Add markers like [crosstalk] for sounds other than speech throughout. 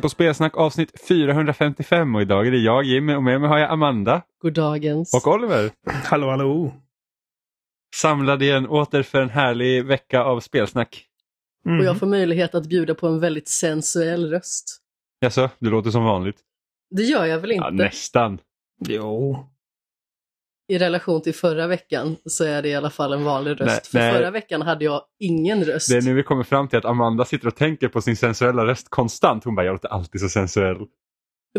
Lyssnar på Spelsnack avsnitt 455 och idag är det jag Jimmy och med mig har jag Amanda Goddagens. och Oliver. Hallå hallå! Samlade igen åter för en härlig vecka av spelsnack. Mm. Och jag får möjlighet att bjuda på en väldigt sensuell röst. Jaså, du låter som vanligt? Det gör jag väl inte? Ja, nästan. Jo. I relation till förra veckan så är det i alla fall en vanlig röst. Nej, För nej. förra veckan hade jag ingen röst. Det är nu vi kommer fram till att Amanda sitter och tänker på sin sensuella röst konstant. Hon bara, jag låter alltid så sensuell.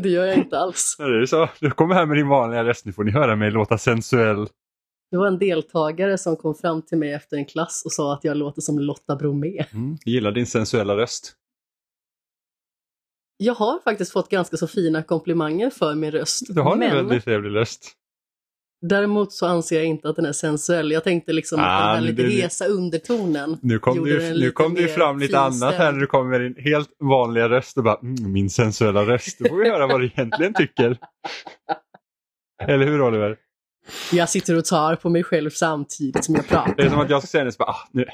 Det gör jag inte alls. [laughs] Ja, det är så. Du kommer här med din vanliga röst, nu får ni höra mig låta sensuell. Det var en deltagare som kom fram till mig efter en klass och sa att jag låter som Lotta Bromé. Mm. Gillar din sensuella röst. Jag har faktiskt fått ganska så fina komplimanger för min röst. Du har en men väldigt trevlig röst. Däremot så anser jag inte att den är sensuell. Jag tänkte liksom att Ah, den här lite det- hesa undertonen Nu kom, du, nu kom det ju fram lite annat här när du kommer med din helt vanliga röst och bara mm, min sensuella röst. Då får vi höra vad du egentligen tycker. Eller hur Oliver? Jag sitter och tar på mig själv samtidigt som jag pratar. Det är som att jag ska säga det så bara, ah, nu,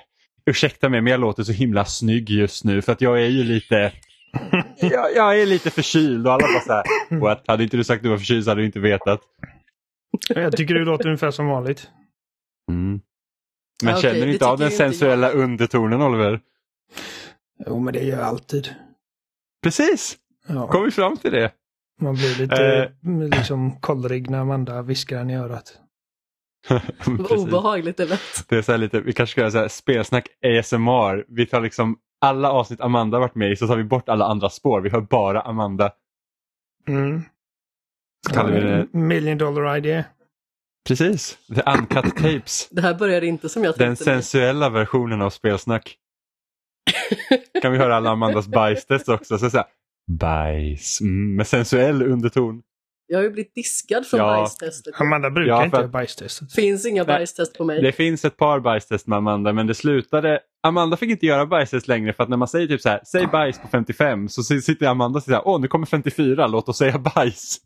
ursäkta mig men jag låter så himla snygg just nu för att jag är ju lite [laughs] jag, jag är lite förkyld och alla bara så här, what? Hade inte du sagt att du var förkyld så hade du inte vetat. Jag tycker du låter ungefär som vanligt. Mm. Men Ja, okej, känner du det inte av den sensuella undertonen Oliver? Jo, men det gör jag alltid. Precis, Ja. kom vi fram till det. Man blir lite Eh. liksom kollrig när Amanda viskar den i örat. [laughs] Vad obehagligt det lät. Det är så här lite, vi kanske ska göra så här spelsnack ASMR. Vi tar liksom alla avsnitt Amanda varit med i så tar vi bort alla andra spår. Vi hör bara Amanda. Mm. Kallar vi det. Million dollar idea. Precis, the uncut [clears throat] tapes. Det här började inte som jag Den tänkte. mig. sensuella versionen av spelsnack. [laughs] kan vi höra alla Amandas bajstest också. Så så här, bajs, mm, med sensuell underton. Jag har ju blivit diskad från Ja. bajstestet. Amanda brukar Ja, för inte göra bajstestet. finns inga Nej, bajstest på mig. Det finns ett par bajstest med Amanda men det slutade Amanda fick inte göra bajstest längre för att när man säger typ så här, säg bajs på 55 så sitter Amanda och säger åh nu kommer 54, låt oss säga bajs.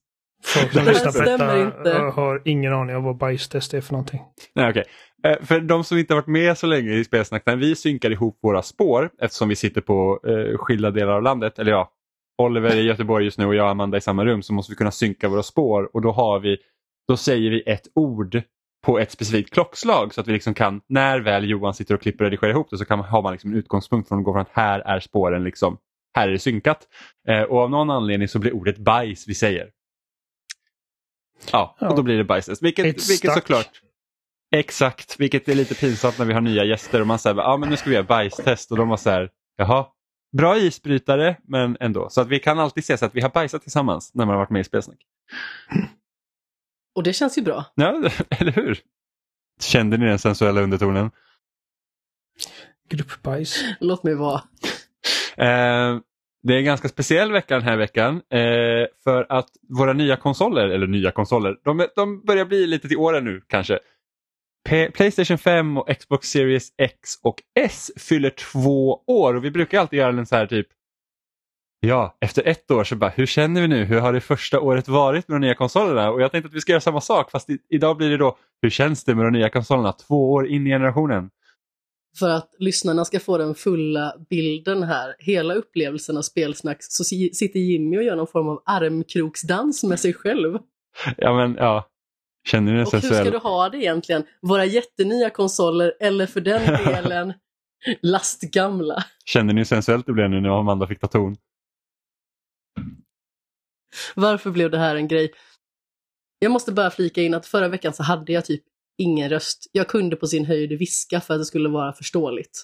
Folk som [laughs] lyssnar på detta inte. har ingen aning om vad bajstest är för någonting. Nej, okej. Eh, För de som inte har varit med så länge i Spelsnack, när vi synkar ihop våra spår eftersom vi sitter på eh, skilda delar av landet, eller ja, Oliver i Göteborg just nu och jag och Amanda i samma rum så måste vi kunna synka våra spår och då har vi, då säger vi ett ord på ett specifikt klockslag så att vi liksom kan, när väl Johan sitter och klipper och redigerar ihop det så kan man, har man liksom en utgångspunkt från att gå från att här är spåren liksom, här är det synkat. Eh, och av någon anledning så blir ordet bajs vi säger. Ja, och Ja. då blir det bajstest. Vilket, vilket såklart Exakt, vilket är lite pinsamt när vi har nya gäster och man säger ja men nu ska vi göra bajstest och de var så här, jaha, bra isbrytare men ändå. Så att vi kan alltid se så att vi har bajsat tillsammans när man har varit med i spelsnack. Och det känns ju bra. Ja, [laughs] eller hur? Kände ni den sensuella undertonen? Gruppbajs. Låt mig vara. Eh, det är en ganska speciell vecka den här veckan eh, för att våra nya konsoler, eller nya konsoler, de, de börjar bli lite till åren nu kanske. P- Playstation 5 och Xbox Series X och S fyller två år och vi brukar alltid göra en så här typ Ja, efter ett år så bara, hur känner vi nu? Hur har det första året varit med de nya konsolerna? Och jag tänkte att vi ska göra samma sak fast i, idag blir det då, hur känns det med de nya konsolerna två år in i generationen? För att lyssnarna ska få den fulla bilden här, hela upplevelsen av spelsnack, så si- sitter Jimmy och gör någon form av armkroksdans med sig själv. Ja men ja, känner ni den Och hur ska du ha det egentligen? Våra jättenya konsoler eller för den [laughs] delen lastgamla? Kände ni hur sensuellt det blev nu när Amanda fick ta ton? Varför blev det här en grej? Jag måste bara flika in att förra veckan så hade jag typ ingen röst. Jag kunde på sin höjd viska för att det skulle vara förståeligt.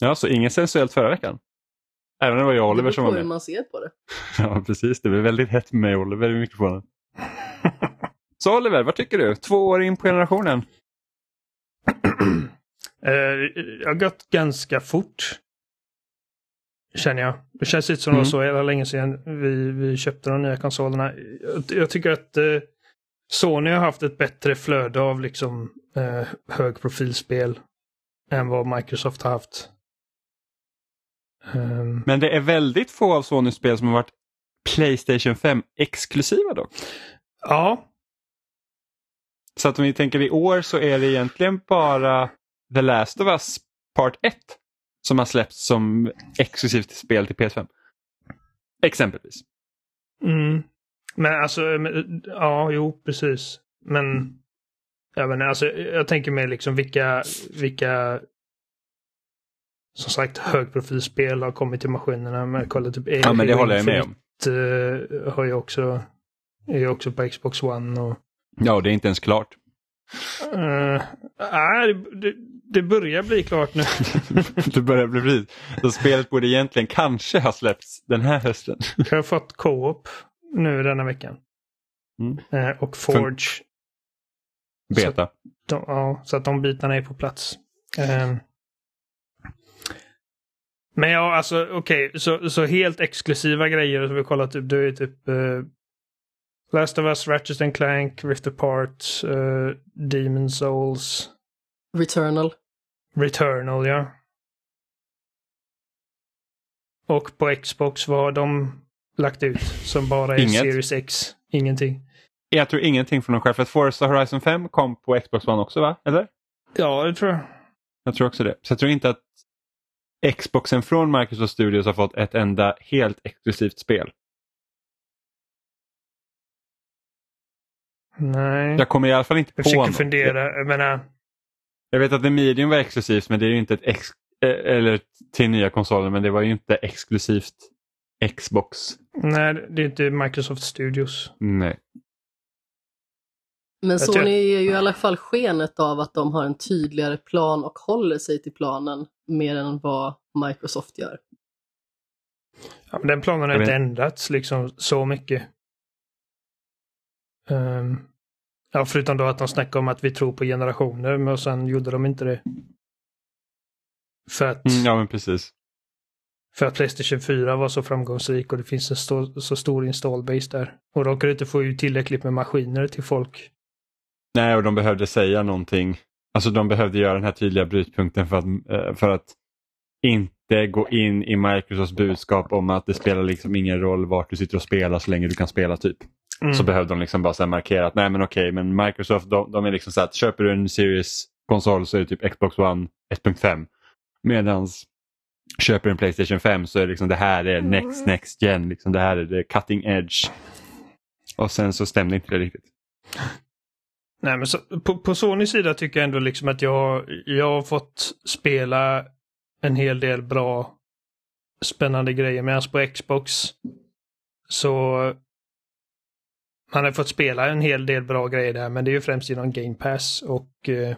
Ja, så inget sensuellt förra veckan? Även om det var jag och Det Oliver beror som på var hur med. man ser på det. [laughs] Ja, precis. Det blev väldigt hett med mig och Oliver i mikrofonen. [laughs] Så Oliver, vad tycker du? Två år in på generationen. [clears throat] Eh, Det har gått ganska fort. Känner jag. Det känns inte som det var Mm. så jävla länge sedan vi, vi köpte de nya konsolerna. Jag, jag tycker att eh, Sony har haft ett bättre flöde av liksom eh, högprofilspel än vad Microsoft har haft. Ehm, Men det är väldigt få av Sonys spel som har varit Playstation 5 exklusiva dock. ja, Så att om vi tänker i år så är det egentligen bara The Last of Us Part 1 som har släppts som exklusivt spel till PS5. Exempelvis. Mm. Men alltså, men, ja, jo, precis. Men jag, menar, alltså, jag tänker mig liksom vilka, vilka som sagt högprofilspel har kommit till maskinerna. Men kolla typ Ja, men det håller jag med om. uh, har ju också, är ju också på Xbox One. Och, Ja, det är inte ens klart. uh, nej, det, det börjar bli klart nu. [laughs] det börjar bli precis. Så spelet borde egentligen kanske ha släppts den här hösten. Jag har fått Co-op nu denna veckan. Mm. Eh, och Forge. Beta. De, ja, så att de bitarna är på plats. Eh, men ja, alltså okej, okay, så, så helt exklusiva grejer som vi kollat typ, det är typ uh, Last of Us, Ratchet and Clank, Rift Apart, uh, Demon Souls. Returnal. Returnal, ja. Och på Xbox, vad har de lagt ut som bara är Inget. Series X? Ingenting. Jag tror ingenting från dem själv. För att Forza Horizon 5 kom på Xbox One också va? Eller? Ja, det tror jag. Jag tror också det. Så jag tror inte att Xboxen från Microsoft Studios har fått ett enda helt exklusivt spel. Nej. Jag kommer i alla fall inte Jag på försöker något. fundera. Jag menar, Jag vet att The Medium var exklusivt men det är ju inte ett ex eh, eller till nya konsoler men det var ju inte exklusivt Xbox. Nej, det är inte Microsoft Studios. Nej. Men Jag Sony ger ju i alla fall skenet av att de har en tydligare plan och håller sig till planen mer än vad Microsoft gör. Ja, men den planen har inte ändrats liksom så mycket. Ehm, ja, förutom då att de snackade om att vi tror på generationer, men sen gjorde de inte det. För att, Mm, ja men precis. För att Playstation 4 var så framgångsrik och det finns en stor, så stor installbase där. Och de kunde inte få ut tillräckligt med maskiner till folk. Nej och de behövde säga någonting. Alltså de behövde göra den här tydliga brytpunkten för att, eh, för att inte gå in i Microsofts budskap om att det spelar liksom ingen roll vart du sitter och spelar så länge du kan spela typ. Mm. Så behövde de liksom bara markera att nej men okej men Microsoft de, de är liksom så att köper du en Series konsol så är det typ Xbox One 1.5. Medans köper en Playstation 5 så är det liksom det här är next next gen. Liksom det här är det cutting edge. Och sen så stämde inte det riktigt. Nej, men så, på, på Sonys sida tycker jag ändå liksom att jag, jag har fått spela en hel del bra spännande grejer. Medan på Xbox så man har fått spela en hel del bra grejer där, men det är ju främst genom Game Pass och eh,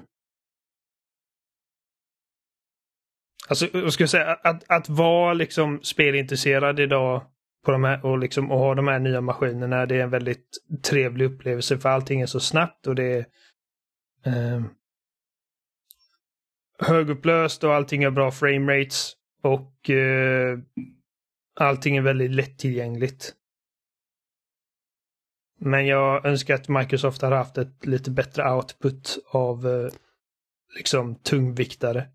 Alltså, jag skulle säga att, att, att vara liksom spelintresserad idag på de här, och, liksom, och ha de här nya maskinerna, det är en väldigt trevlig upplevelse för allting är så snabbt och det är eh, högupplöst och allting har bra frame rates och eh, allting är väldigt lättillgängligt. Men jag önskar att Microsoft hade haft ett lite bättre output av eh, liksom tungviktare.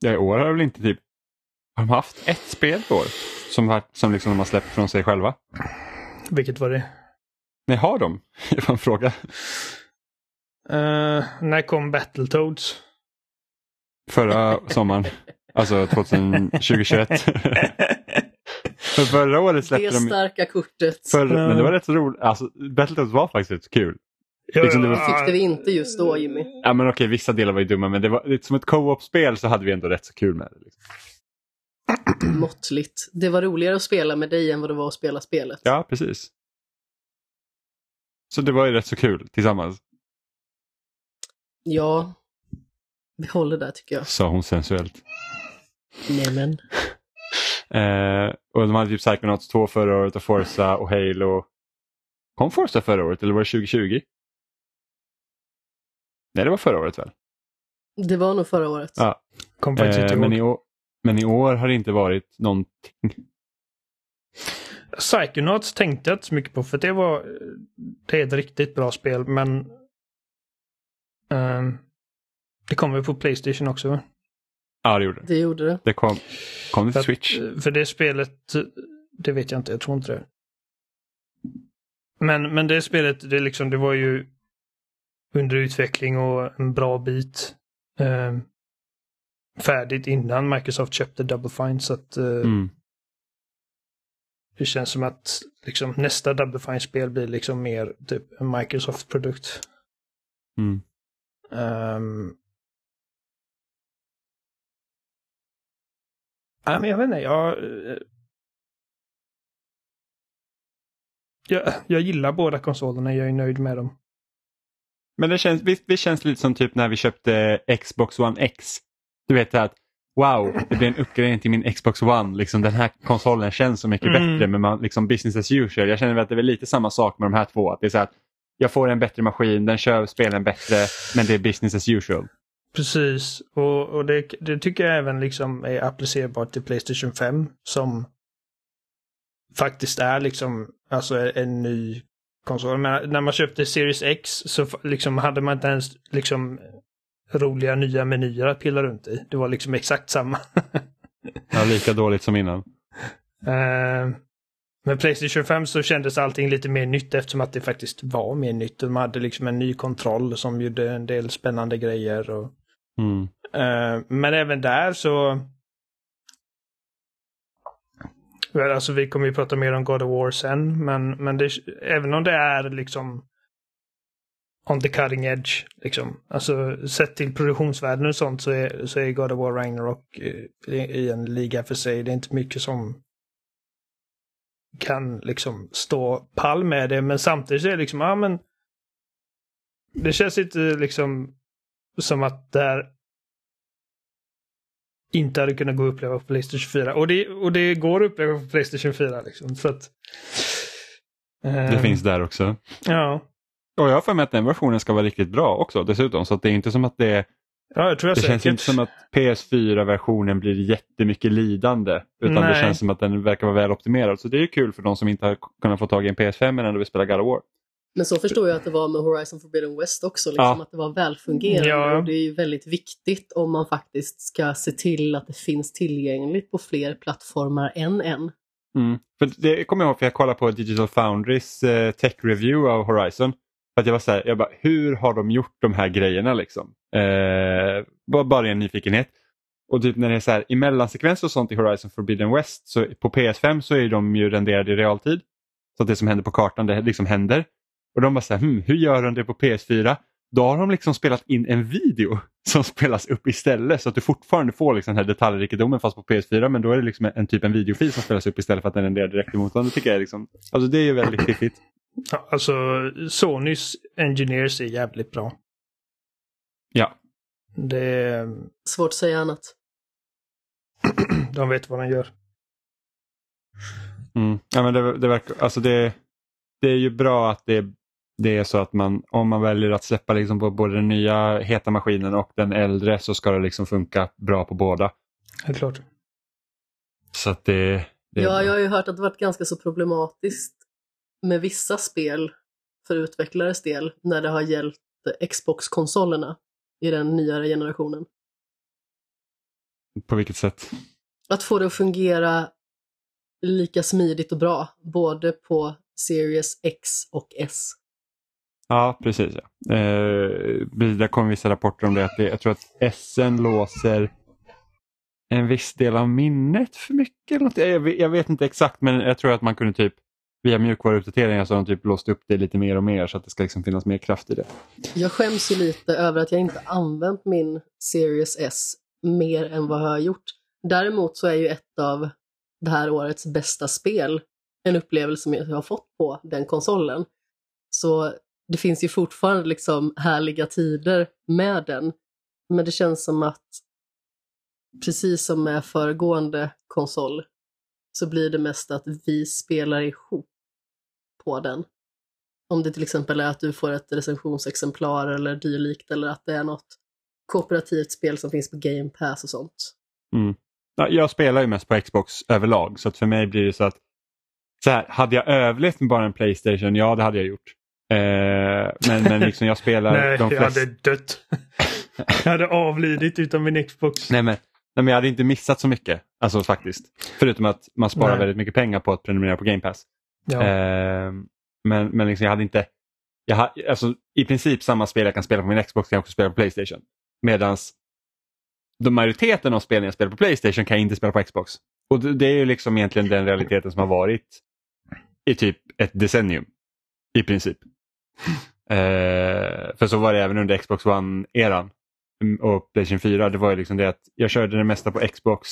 Ja, i år har väl inte typ har de haft ett spel i år som, har, som liksom de har släppt från sig själva? Vilket var det? Nej, har de? [laughs] Det var en fråga. Uh, när kom Battletoads? Förra [laughs] sommaren. Alltså 2000, 2021. [laughs] För förra året Det släppte de... starka kortet. Förra, men det var rätt roligt. Alltså, Battletoads var faktiskt rätt kul. Ja, Liksom det var- ja, tyckte vi inte just då Jimmy. Ja men okej, vissa delar var ju dumma men det var som ett co-op-spel så hade vi ändå rätt så kul med det. Liksom. [clears throat] Måttligt. Det var roligare att spela med dig än vad det var att spela spelet. Ja, precis. Så det var ju rätt så kul tillsammans, Ja. Vi håller där tycker jag. sa hon sensuellt. Nämen. [laughs] Eh, och de hade typ Psychonauts 2 förra året och Forza och Halo. Kom Forza förra året eller var det 2020? Nej, det var förra året väl? Det var nog förra året. Ja. Kom faktiskt Eh, men, i år, men i år har det inte varit någonting. Psychonauts tänkte jag inte så mycket på för det var det är ett riktigt bra spel men ehm, det kommer på Playstation också. va? Ja, det gjorde det. Det gjorde det. Det kom, kom det För, till att, Switch. för det spelet, det vet jag inte, jag tror inte det. Men, men det spelet, det, liksom, det var ju under utveckling och en bra bit ehm, färdigt innan Microsoft köpte Double Fine så att eh, Mm. det känns som att liksom, nästa Double Fine-spel blir liksom mer typ en Microsoft-produkt. Mm. Um, ja, men jag vet inte, jag, eh, jag... Jag gillar båda konsolerna, jag är nöjd med dem. Men det känns, visst, det känns lite som typ när vi köpte Xbox One X. Du vet att wow, det blir en uppgradering till min Xbox One. Liksom, den här konsolen känns så mycket Mm. bättre, men man, liksom business as usual. Jag känner väl att det är lite samma sak med de här två. Att det är så att jag får en bättre maskin, den kör spelen bättre, men det är business as usual. Precis, och, och det, det tycker jag även liksom är applicerbart till Playstation 5 som faktiskt är liksom alltså en ny konsol. Men när man köpte Series X så liksom hade man inte ens liksom roliga nya menyer att pilla runt i. Det var liksom exakt samma. [laughs] Ja, lika dåligt som innan. Eh, med Playstation 5 så kändes allting lite mer nytt eftersom att det faktiskt var mer nytt. De hade liksom en ny kontroll som gjorde en del spännande grejer. Och, Mm. Eh, men även där så... Väl, Alltså vi kommer ju prata mer om God of War sen, men, men det, även om det är liksom on the cutting edge, liksom. Alltså sett till produktionsvärden och sånt så är, så är God of War Ragnarok eh, i, i en liga för sig. Det är inte mycket som kan liksom stå pall med det, men samtidigt så är det liksom, ja men det känns inte liksom som att det här inte hade kunnat gå att uppleva på Playstation 4. Och det, och det går att uppleva på Playstation 4 liksom. Så att, Det eh, finns där också. Ja. Och jag har för mig att den versionen ska vara riktigt bra också dessutom. Så att det är inte som att det, ja, det känns säkert. inte som att PS4-versionen blir jättemycket lidande. Utan det Nej. känns som att den verkar vara väl optimerad. Så det är ju kul för de som inte har kunnat få tag i en PS5 men ändå vill spela God of War. Men så förstår jag att det var med Horizon Forbidden West också, liksom, Ja. att det var välfungerande. Ja. Och det är ju väldigt viktigt om man faktiskt ska se till att det finns tillgängligt på fler plattformar än en. Mm. För det kommer jag ihåg för jag kollade på Digital Foundries eh, tech review av Horizon. För att jag var så här, jag bara, hur har de gjort de här grejerna liksom? Eh, bara, bara en nyfikenhet. Och typ när det är så här, i mellansekvenser och sånt i Horizon Forbidden West, så på PS5 så är de ju renderade i realtid. Så att det som händer på kartan, det liksom händer. Och de bara så här, hm, hur gör de det på PS4? Då har de liksom spelat in en video [laughs] som spelas upp istället så att du fortfarande får liksom den här detaljrikedomen fast på PS4 men då är det liksom en typ en videofil som spelas upp istället för att den renderar direkt i motorn. Det tycker jag är liksom, alltså det är ju väldigt [clears throat] fiffigt. Ja, alltså Sonys Engineers är jävligt bra. Ja. Det, Svårt att säga annat. [clears throat] de vet vad de gör. Mm. Ja, men det, det, verkar, alltså det, det är ju bra att det, det är så att man om man väljer att släppa liksom på både den nya heta maskinen och den äldre så ska det liksom funka bra på båda. Helt klart. Så att det, det Ja, jag har ju hört att det varit ganska så problematiskt med vissa spel för utvecklares del när det har gällt Xbox-konsolerna i den nyare generationen. På vilket sätt? Att få det att fungera lika smidigt och bra, både på Series X och S. Ja, precis. Ja. Eh, det kom vissa rapporter om det. Att det jag tror att SN låser en viss del av minnet för mycket. Eller något. Jag, vet, jag vet inte exakt men jag tror att man kunde typ via mjukvaruuppdateringar så har de typ låst upp det lite mer och mer så att det ska liksom finnas mer kraft i det. Jag skäms ju lite över att jag inte använt min Series S mer än vad jag har gjort. Däremot så är ju ett av det här årets bästa spel en upplevelse som jag har fått på den konsolen. Så det finns ju fortfarande liksom härliga tider med den. Men det känns som att precis som med föregående konsol så blir det mest att vi spelar ihop på den. Om det till exempel är att du får ett recensionsexemplar eller dylikt eller att det är något kooperativt spel som finns på Game Pass och sånt. Mm. Ja, jag spelar ju mest på Xbox överlag så att för mig blir det så att så här, hade jag överlevt med bara en Playstation, ja det hade jag gjort. Eh, men, men liksom jag spelar [laughs] Nej, de jag flesta... hade dött. [laughs] jag hade avlidit utan min Xbox. Nej men, nej men jag hade inte missat så mycket. Alltså faktiskt. Förutom att man sparar Nej. väldigt mycket pengar på att prenumerera på Game Pass. Ja. Eh, men men liksom jag hade inte... Jag ha, alltså, I princip samma spel jag kan spela på min Xbox kan jag också spela på Playstation. Medans de majoriteten av spelen jag spelar på Playstation kan jag inte spela på Xbox. Och det, det är ju liksom egentligen den realiteten som har varit i typ ett decennium. I princip. [laughs] Eh, för så var det även under Xbox One-eran och Playstation 4. Det var ju liksom det att jag körde det mesta på Xbox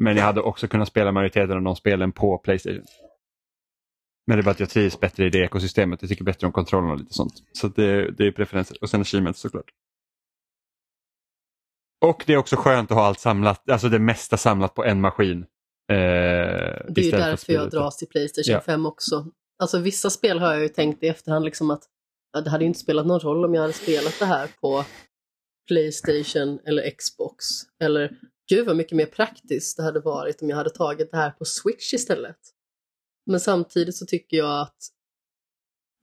men jag hade också kunnat spela majoriteten av de spelen på Playstation. Men det är bara att jag trivs bättre i det ekosystemet. Jag tycker bättre om kontrollen och lite sånt. Så det, det är preferenser. Och sen achievements såklart. Och det är också skönt att ha allt samlat, alltså det mesta samlat på en maskin. Eh, Det är ju därför jag dras till Playstation Ja. 5 också. Alltså vissa spel har jag ju tänkt i efterhand liksom att ja, det hade ju inte spelat någon roll om jag hade spelat det här på Playstation eller Xbox. Eller gud vad mycket mer praktiskt det hade varit om jag hade tagit det här på Switch istället. Men samtidigt så tycker jag att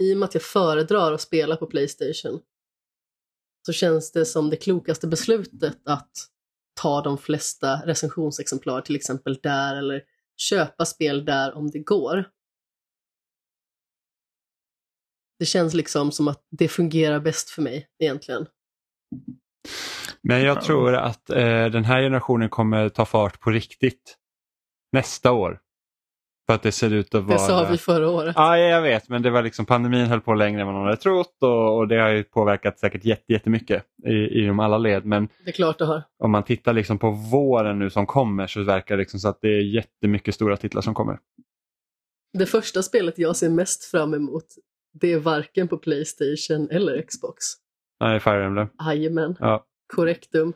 i och med att jag föredrar att spela på Playstation så känns det som det klokaste beslutet att ta de flesta recensionsexemplar till exempel där eller köpa spel där om det går. Det känns liksom som att det fungerar bäst för mig egentligen. Men jag Ja. tror att eh, den här generationen kommer ta fart på riktigt nästa år. För att det ser ut att vara... Det sa vi förra året. Ja, jag vet, men det var liksom pandemin höll på längre än vad någon hade trott och, och det har ju påverkat säkert jätte- jättemycket i, inom alla led. Men Det är klart det har. om man tittar liksom på våren nu som kommer så verkar det liksom så att det är jättemycket stora titlar som kommer. Det första spelet jag ser mest fram emot det är varken på Playstation eller Xbox. Nej, Fire Emblem. Jajamän, Ja, korrektum.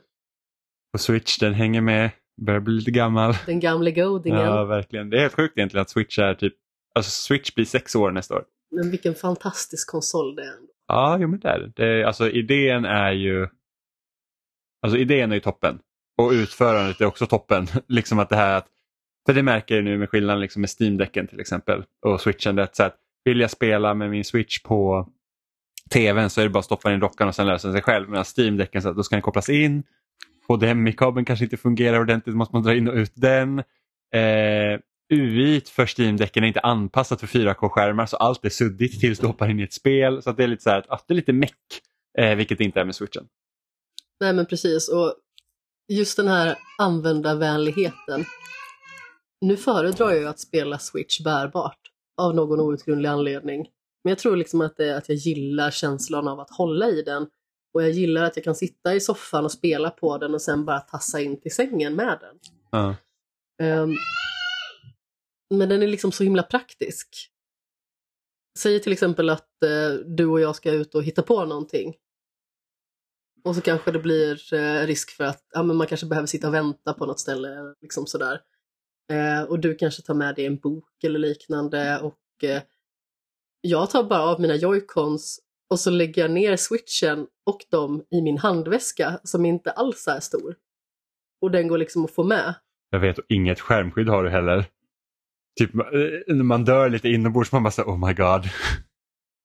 på Switch, den hänger med. Börjar bli lite gammal. Den gamle godingen. Ja, verkligen. Det är helt sjukt egentligen att Switch är typ... Alltså Switch blir sex år nästa år. Men vilken fantastisk konsol det är. ändå. Ja, jo men det är det. alltså idén är ju... Alltså idén är ju toppen. Och utförandet är också toppen. [laughs] liksom att det här att... För det märker jag nu med skillnaden liksom med Steam-däcken till exempel. Och switchen. Det är så att vill jag spela med min switch på tvn så är det bara att stoppa in dockan och sen löser den sig själv. Medan Steam-däcken så att då ska den kopplas in. HDMI-kabeln kanske inte fungerar ordentligt, då måste man dra in och ut den. Eh, UI för Steam-däcken är inte anpassat för 4K-skärmar så allt är suddigt tills du hoppar in i ett spel. Så att det är lite så här, att det är lite meck, eh, vilket det inte är med switchen. Nej men precis, och just den här användarvänligheten. Nu föredrar jag ju att spela Switch bärbart av någon outgrundlig anledning. Men jag tror liksom att det är att jag gillar känslan av att hålla i den. Och jag gillar att jag kan sitta i soffan och spela på den och sen bara tassa in till sängen med den. Ja. Ehm, men den är liksom så himla praktisk. Säg till exempel att eh, du och jag ska ut och hitta på någonting. Och så kanske det blir eh, risk för att ja, men man kanske behöver sitta och vänta på något ställe. Liksom sådär. Eh, och du kanske tar med dig en bok eller liknande. Och eh, Jag tar bara av mina joycons och så lägger jag ner switchen och dem i min handväska som inte alls är stor. Och den går liksom att få med. Jag vet, och inget skärmskydd har du heller. Typ eh, när man dör lite inombords man bara så, oh my god.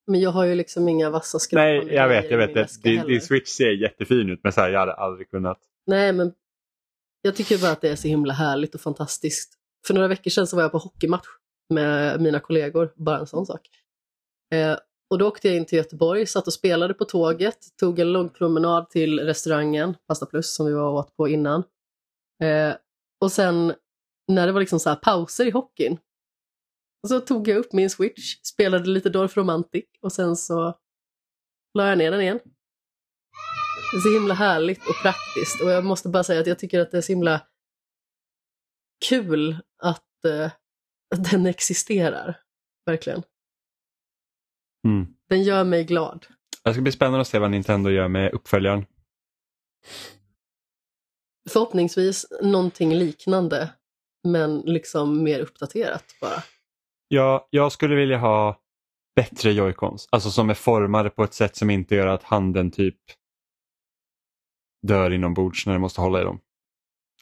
Men jag har ju liksom inga vassa skrapande Nej, jag vet, jag vet. Det, din switch ser jättefin ut men så här, jag hade aldrig kunnat. Nej, men jag tycker bara att det är så himla härligt och fantastiskt. För några veckor sedan så var jag på hockeymatch med mina kollegor, bara en sån sak. Eh, och då åkte jag in till Göteborg, satt och spelade på tåget, tog en lång promenad till restaurangen, Pasta Plus, som vi var och åt på innan. Eh, och sen när det var liksom så här pauser i hockeyn, så tog jag upp min switch, spelade lite Dorf Romantic och sen så la jag ner den igen. Det är så himla härligt och praktiskt och jag måste bara säga att jag tycker att det är så himla kul att, eh, att den existerar. Verkligen. Mm. Den gör mig glad. Det ska bli spännande att se vad Nintendo gör med uppföljaren. Förhoppningsvis någonting liknande men liksom mer uppdaterat bara. Ja, jag skulle vilja ha bättre joycons. Alltså som är formade på ett sätt som inte gör att handen typ dör inombords när den måste hålla i dem.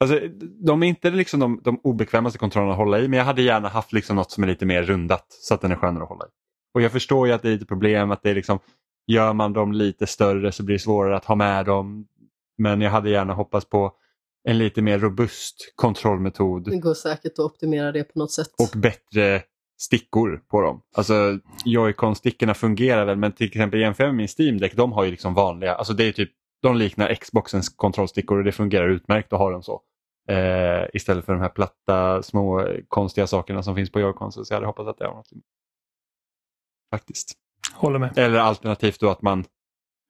Alltså, de är inte liksom de, de obekvämaste kontrollerna att hålla i men jag hade gärna haft liksom något som är lite mer rundat så att den är skönare att hålla i. Och jag förstår ju att det är lite problem att det är liksom gör man dem lite större så blir det svårare att ha med dem. Men jag hade gärna hoppats på en lite mer robust kontrollmetod Det går säkert att optimera det på något sätt. och bättre stickor på dem. Alltså Joy-Con-stickorna fungerar väl men till exempel jämför med min Steam Deck, de har ju liksom vanliga, alltså det är typ, de liknar Xboxens kontrollstickor och det fungerar utmärkt att ha dem så. Eh, istället för de här platta, små, konstiga sakerna som finns på Joy-Con. Så jag hade hoppats att det var någonting. Faktiskt. Håller med. Eller alternativt då att man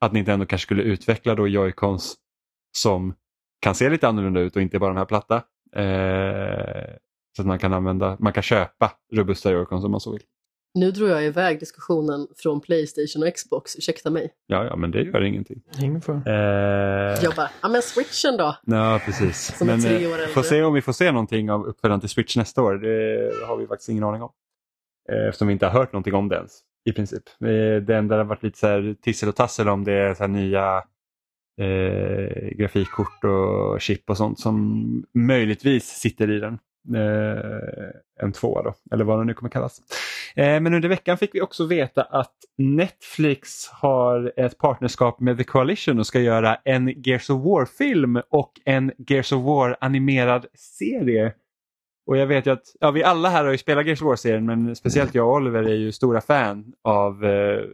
att Nintendo kanske skulle utveckla då Joy-Cons som kan se lite annorlunda ut och inte bara de här platta. Eh, så att man kan använda, man kan köpa robusta Joy-Cons om man så vill. Nu drog jag iväg diskussionen från Playstation och Xbox, ursäkta mig. Ja, ja men det gör ingenting. Ingen fara. Eh, Jag bara, ja men switchen då? Ja, precis. Som är Men tre år eh, äldre. får se om vi får se någonting av uppföljaren till Switch nästa år. Det har vi faktiskt ingen aning om. Eh, Eftersom vi inte har hört någonting om det ens. I princip. Eh, Det enda har varit lite så här tissel och tassel om det är så här nya eh, grafikkort och chip och sånt som möjligtvis sitter i den. Eh, en tvåa då, eller vad det nu kommer kallas. Eh, men under veckan fick vi också veta att Netflix har ett partnerskap med The Coalition och ska göra en Gears of War-film och en Gears of War-animerad serie. Och jag vet ju att ja, vi alla här har ju spelat Gears of War-serien men speciellt jag och Oliver är ju stora fan av eh,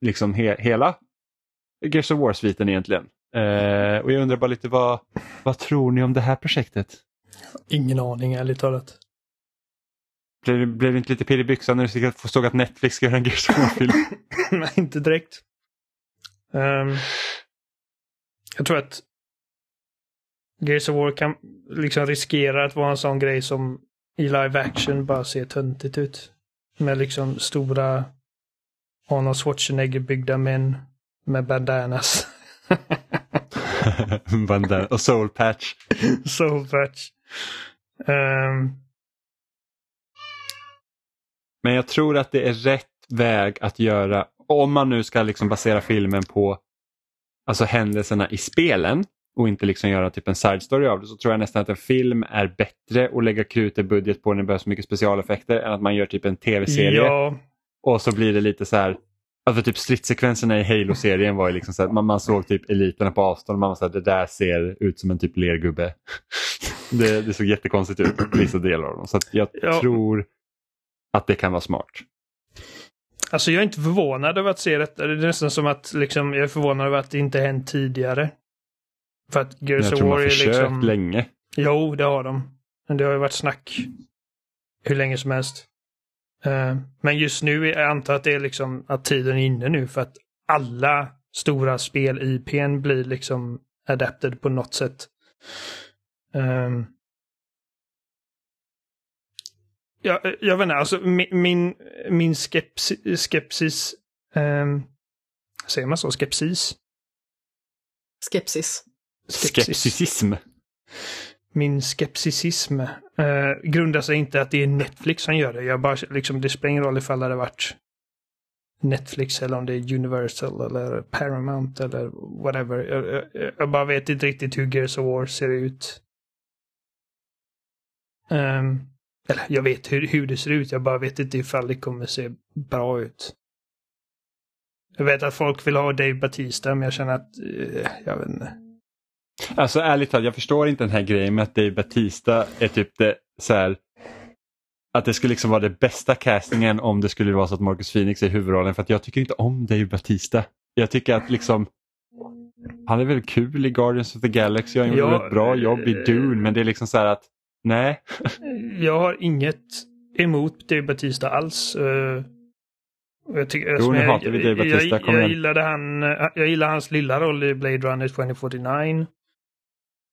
liksom he hela Gears of War-sviten egentligen. Eh, och jag undrar bara lite vad, vad tror ni om det här projektet? Ingen aning ärligt talat. Blev, blev det inte lite pirr i byxan när du såg att Netflix ska göra en Gears War-film? [laughs] Nej, inte direkt. Ehm, jag tror att Gears of War kan liksom riskera att vara en sån grej som i live action bara ser töntigt ut. Med liksom stora Arnold Schwarzenegger-byggda män med bandanas. [laughs] Bandana och Soul Patch. [laughs] Soul patch. Ehm, Men jag tror att det är rätt väg att göra om man nu ska liksom basera filmen på alltså händelserna i spelen och inte liksom göra typ en side story av det så tror jag nästan att en film är bättre att lägga krut i budget på när det behövs så mycket specialeffekter än att man gör typ en tv-serie. Ja, och så blir det lite så här Alltså typ stridssekvenserna i Halo-serien var ju liksom så att man, man såg typ eliterna på avstånd och man var så här, det där ser ut som en typ lergubbe. [laughs] det, det såg jättekonstigt ut vissa delar av dem. Så jag Ja. tror att det kan vara smart. Alltså jag är inte förvånad över att se detta. Det är nästan som att liksom, jag är förvånad över att det inte hänt tidigare. För att Gears jag of tror man War har är försökt liksom... länge. Jo, det har de. Men det har ju varit snack hur länge som helst. Eh, men just nu, är- jag antar att det är liksom att tiden är inne nu för att alla stora spel IPn blir liksom adapted på något sätt. Um, ja, eh, jag vet inte, alltså min, min, min skepsi, skepsis, um, säger man så, skepsis? Skepsis. Skepticism min skepticism eh, grundar sig inte att det är Netflix som gör det. Jag bara, liksom, det spelar ingen roll ifall det hade varit Netflix eller om det är Universal eller Paramount eller whatever. Jag, jag, jag bara vet inte riktigt hur Gears of War ser ut. Um, eller jag vet hur, hur det ser ut, jag bara vet inte ifall det kommer se bra ut. Jag vet att folk vill ha Dave Batista, men jag känner att, eh, jag vet inte. Alltså ärligt talat, jag förstår inte den här grejen med att Dave Batista är typ det så här att det skulle liksom vara det bästa castingen om det skulle vara så att Marcus Phoenix är huvudrollen för att jag tycker inte om Dave Batista. Jag tycker att liksom han är väl kul i Guardians of the Galaxy, han gjorde Ja, ett bra jobb i Dune men det är liksom så här att nej. [laughs] Jag har inget emot Dave Batista alls. eh, Jag, tycker, Jo, jag, Jag, jag, gillade han, eh, jag gillar hans lilla roll i Blade Runner 2049.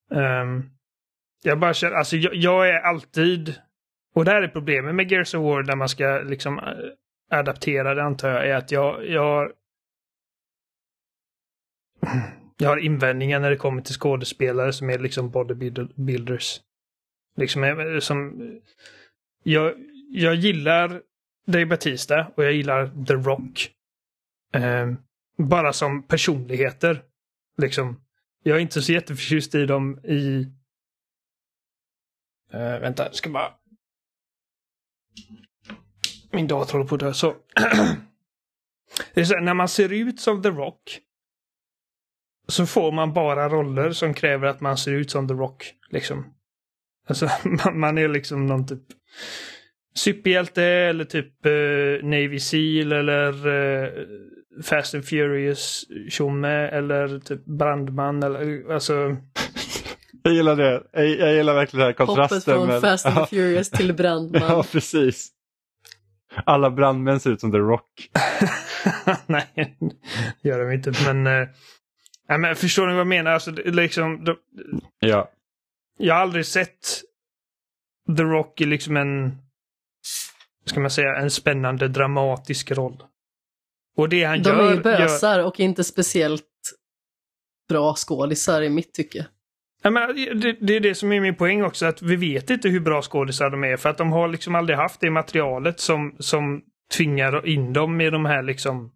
Um, jag bara känner, alltså jag, jag är alltid, och det här är problemet med Gears of War när man ska liksom eh, adaptera det antar jag, är att jag, jag har jag har invändningar när det kommer till skådespelare som är liksom bodybuilders. Liksom eh, som... Jag, jag gillar Dave Batista och jag gillar The Rock. Eh, bara som personligheter. Liksom. Jag är inte så jätteförtjust i dem i... Uh, vänta, jag ska bara... Min dator håller på att dö. Så. [clears throat] det är så här, när man ser ut som The Rock så får man bara roller som kräver att man ser ut som The Rock. Liksom. Alltså, [laughs] man, man är liksom någon typ superhjälte eller typ eh, Navy Seal eller eh, Fast and Furious tjomme eller typ brandman eller alltså Jag gillar det. Jag, jag gillar verkligen den här Hoppet kontrasten. från men- Fast and [laughs] Furious till brandman. ja, precis. Alla brandmän ser ut som The Rock. [laughs] Nej, det gör de inte. Men, nej, men förstår ni vad jag menar? Alltså, det, är liksom, de, Ja. jag har aldrig sett The Rock i liksom en, ska man säga, en spännande dramatisk roll. Och det han De gör... är ju gör bösar och inte speciellt bra skådisar i mitt tycke. Ja, men det, det är det som är min poäng också, att vi vet inte hur bra skådisar de är för att de har liksom aldrig haft det materialet som, som tvingar in dem i de här liksom...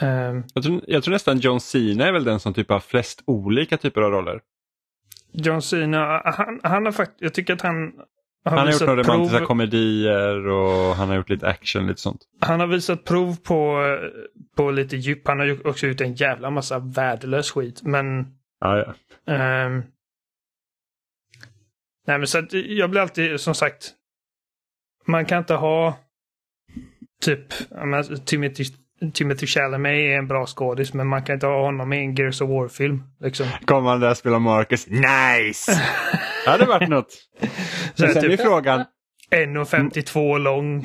ehm, Jag, tror, jag tror nästan John Cena är väl den som typ har flest olika typer av roller. John Cena, han, han har faktiskt, jag tycker att han har, Han har gjort några romantiska prov, komedier och han har gjort lite action, lite sånt. han har visat prov på, på lite djup. Han har också gjort en jävla massa värdelös skit, men Ja, ja. Ehm. nej men så att jag blir alltid som sagt. Man kan inte ha typ Timothy, Timothy Chalamet är en bra skådis men man kan inte ha honom i en Gears of War-film. Liksom. Kommer han där och spelar Marcus. Nice! [laughs] [laughs] Det hade varit något. [laughs] Så sen är typ frågan. 1,52 lång.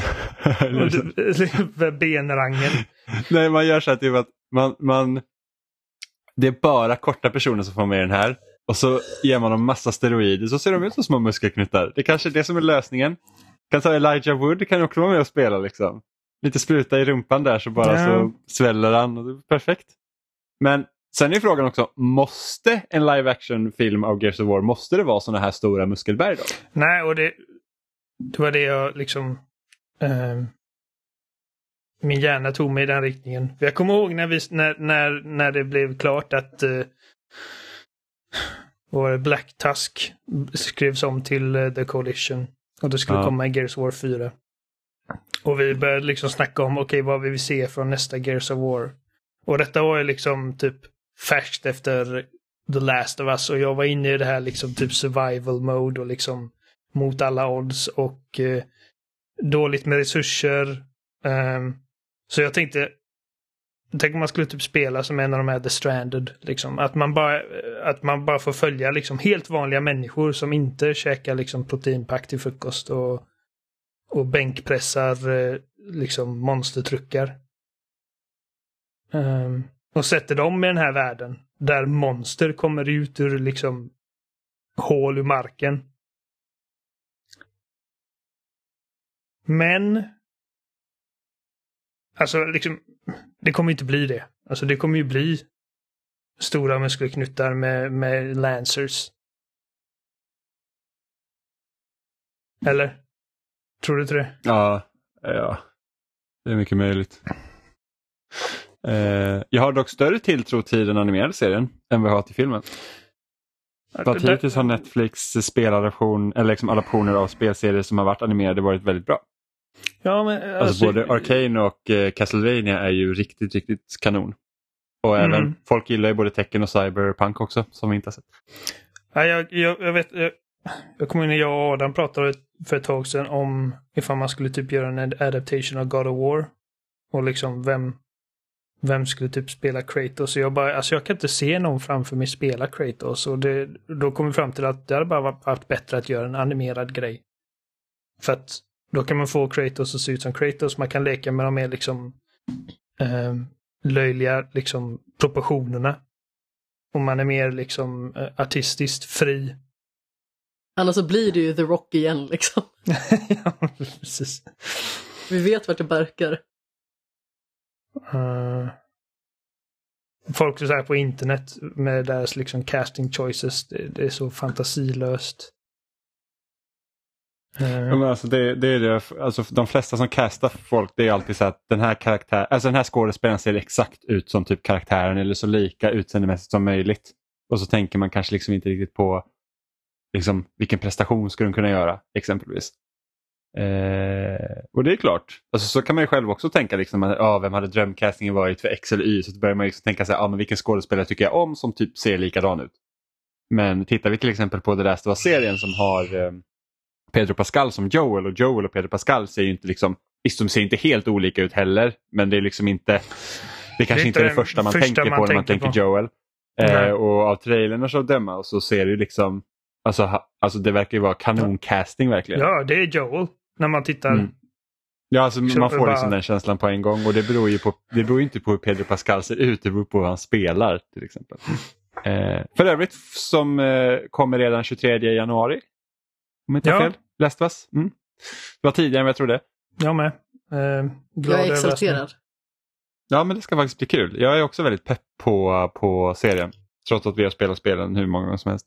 [laughs] benrangen. Nej, man gör så här typ att man, man... Det är bara korta personer som får med den här. Och så ger man dem massa steroider så ser de ut som små muskelknuttar. Det kanske är det som är lösningen. Kan ta Elijah Wood, kan också vara med och spela liksom. Lite spruta i rumpan där så bara Ja. så sväller han. Och det är perfekt. Men sen är frågan också, måste en live action film av Gears of War, måste det vara sådana här stora muskelberg då? Nej, och det, det var det jag liksom... ehm, min hjärna tog mig i den riktningen. För jag kommer ihåg när, vi, när, när, när det blev klart att uh, var Black Tusk skrevs om till eh, The Coalition. Och det skulle Ja. komma i Gears of War 4. Och vi började liksom snacka om, okej vad vill vi se från nästa Gears of War? Och detta var ju liksom typ färskt efter The Last of Us och jag var inne i det här liksom typ survival mode och liksom mot alla odds och eh, dåligt med resurser. Um, så jag tänkte, tänk om man skulle typ spela som en av de här The Stranded. Liksom. Att, man bara, eh, att man bara får följa liksom helt vanliga människor som inte käkar liksom proteinpack till frukost och, och bänkpressar eh, liksom monstertruckar. Um, och sätter dem i den här världen där monster kommer ut ur liksom hål ur marken. Men Alltså liksom, det kommer inte bli det. Alltså det kommer ju bli stora muskelknuttar med, med lancers. Eller? Tror du inte det? Ja, ja. det är mycket möjligt. Eh, jag har dock större tilltro till den animerade serien än vad jag har till filmen. För att hittills har Netflix speladaption, eller liksom adaptioner av spelserier som har varit animerade varit väldigt bra. Ja, men Alltså, både Arcane och eh, Castlevania är ju riktigt, riktigt kanon. Och Mm. även, folk gillar ju både Tekken och Cyberpunk också, som vi inte har sett. Ja, jag, jag, jag vet, jag, jag kommer ihåg när jag och Adam pratade för ett tag sedan om ifall man skulle typ göra en adaptation av God of War. Och liksom vem, vem skulle typ spela Kratos. Och jag bara, alltså jag kan inte se någon framför mig spela Kratos. Och det, då kom vi fram till att det hade bara varit- varit bättre att göra en animerad grej. För att då kan man få Kratos att se ut som Kratos. Man kan leka med de mer liksom eh, löjliga liksom proportionerna. Och man är mer liksom eh, artistiskt fri. Annars så blir det ju The Rock igen liksom. [laughs] ja, precis. Vi vet vart det barkar. Uh, folk så här på internet med deras liksom casting choices, det, det är så fantasilöst. Eh, men alltså det, det är det, alltså de flesta som castar folk det är alltid så att den här karaktär, alltså den här skådespelaren ser exakt ut som typ karaktären eller så lika utseendemässigt som möjligt. Och så tänker man kanske liksom inte riktigt på liksom, vilken prestation skulle de kunna göra exempelvis. Eh, och det är klart, alltså, så kan man ju själv också tänka liksom, att, ah, vem hade drömcastingen varit för X eller Y? Så börjar man liksom tänka sig, ah, men vilken skådespelare tycker jag om som typ ser likadan ut. Men tittar vi till exempel på The Last of Us-serien som har eh, Pedro Pascal som Joel och Joel och Pedro Pascal ser ju inte liksom, visst de ser inte helt olika ut heller men det är liksom inte, det kanske inte inte är det det första man första tänker man på när man tänker på. Joel. Eh, och av trailern så att döma så ser det ju liksom, alltså, ha, alltså det verkar ju vara kanoncasting verkligen. Ja, det är Joel. När man tittar. Mm. Ja, alltså Så man får bara- liksom den känslan på en gång och det beror ju på, det beror inte på hur Pedro Pascal ser ut, det beror på hur han spelar till exempel. [laughs] Eh, för övrigt som eh, kommer redan 23 januari. Om inte Ja. fel. Last of Us. Mm. Det var tidigare än vad jag trodde. Jag med. Eh, glad Jag är exalterad. Ja men det ska faktiskt bli kul. Jag är också väldigt pepp på, på serien. Trots att vi har spelat spelen hur många gånger som helst.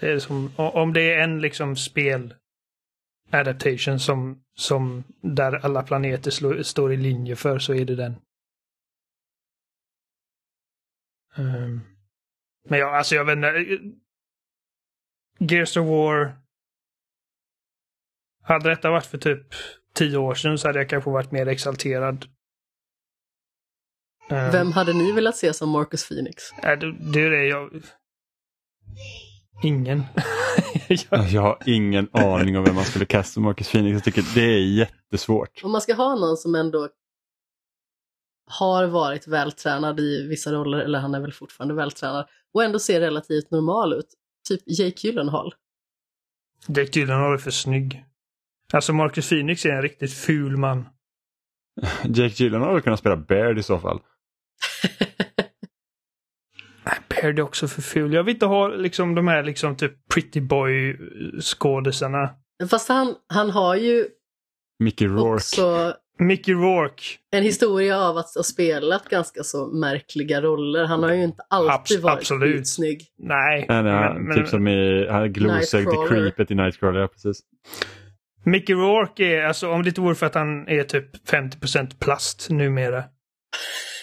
Det är som, om det är en liksom spel adaptation som, som där alla planeter slå, står i linje för så är det den. Ehm, men ja, alltså jag vet inte. Gears of War. Hade detta varit för typ tio år sedan så hade jag kanske varit mer exalterad. Ehm, Vem hade ni velat se som Marcus Phoenix? är det, det är det jag... Ingen. [laughs] jag, Jag har ingen aning om vem man skulle kasta Marcus Phoenix. Jag tycker det är jättesvårt. Om man ska ha någon som ändå har varit vältränad i vissa roller, eller han är väl fortfarande vältränad, och ändå ser relativt normal ut. Typ Jake Gyllenhaal. Jake Gyllenhaal är för snygg. Alltså Marcus Phoenix är en riktigt ful man. [laughs] Jake Gyllenhaal hade kunnat spela Baird i så fall. Nej, Baird är också för ful. Jag vill inte ha liksom de här liksom typ pretty boy skådisarna. Fast han, han har ju Mickey Rourke. också Mickey Rourke. en historia av att ha spelat ganska så märkliga roller. Han har ju inte alltid Abs- varit absolut. skitsnygg. Nej. Nej, nej, men- men- typ som i han The Nightcrawler. Creepet i Nightcrawler. Ja, precis. Mickey Rourke är, alltså om det inte vore för att han är typ 50% plast numera.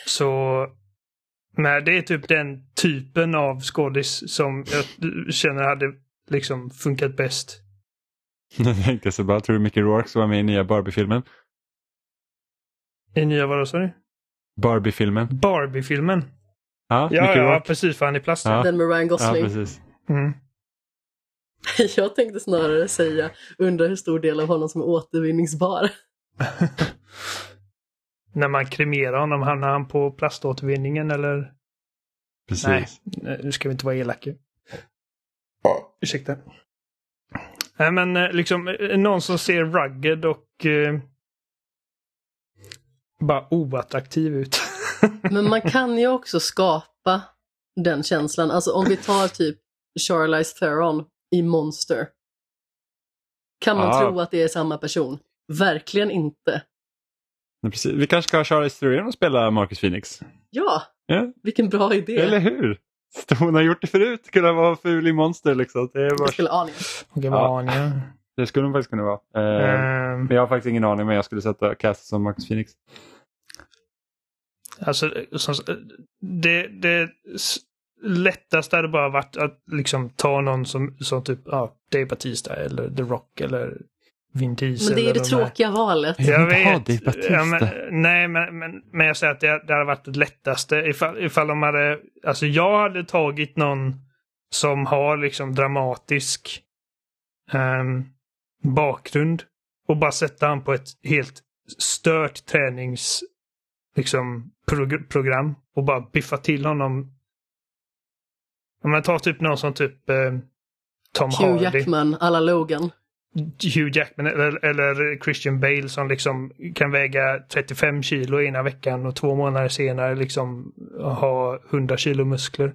Så... Men det är typ den typen av skådis som jag känner hade liksom funkat bäst. [laughs] Jag tänkte så bara, tror du Mickey Rourke ska vara med i nya Barbie-filmen? I nya, vadå sa du? Barbie-filmen. Barbie-filmen. Ja, Ja, Mickey ja, precis för han är plast. Ja. Den med Ryan Ja, Gosling. precis. Mm. [laughs] Jag tänkte snarare säga, undrar hur stor del av honom som är återvinningsbar. [laughs] När man kremerar honom, hamnar han på plaståtervinningen eller? precis. Nej, nu ska vi inte vara elaka. Ursäkta. Nej, men eh, liksom eh, någon som ser rugged och eh, bara oattraktiv ut. [laughs] Men man kan ju också skapa den känslan. Alltså om vi tar typ Charlize Theron i Monster. Kan man Ja. tro att det är samma person? Verkligen inte. Nej, precis. Vi kanske ska Charlize Theron och spela Marcus Phoenix. Ja, Ja, vilken bra idé. eller hur? Hon har gjort det förut, kunna vara ful i Monster liksom. Det, är Jag bara... skulle aning. Okej, Ja. aningen. det skulle hon faktiskt kunna vara. Ehm, Men jag har faktiskt ingen aning men jag skulle sätta Cass som Marcus Phoenix. Alltså, som, det, det lättaste hade bara varit att liksom ta någon som, som typ ja, Dave Batista eller The Rock eller Vin Diesel. Men det är det de här. tråkiga valet. Jag Jag vet. Dave Bautista. Ja, men, nej, men, men, men jag säger att det, det hade varit det lättaste ifall, ifall de hade... Alltså jag hade tagit någon som har liksom dramatisk ehm, bakgrund och bara sätta han på ett helt stört tränings liksom prog- program och bara biffa till honom. Om man tar typ någon som typ eh, Tom Hugh Hardy. Jackman, alla Logan. Hugh Jackman eller, eller Christian Bale som liksom kan väga 35 kilo ena veckan och två månader senare liksom ha 100 kilo muskler.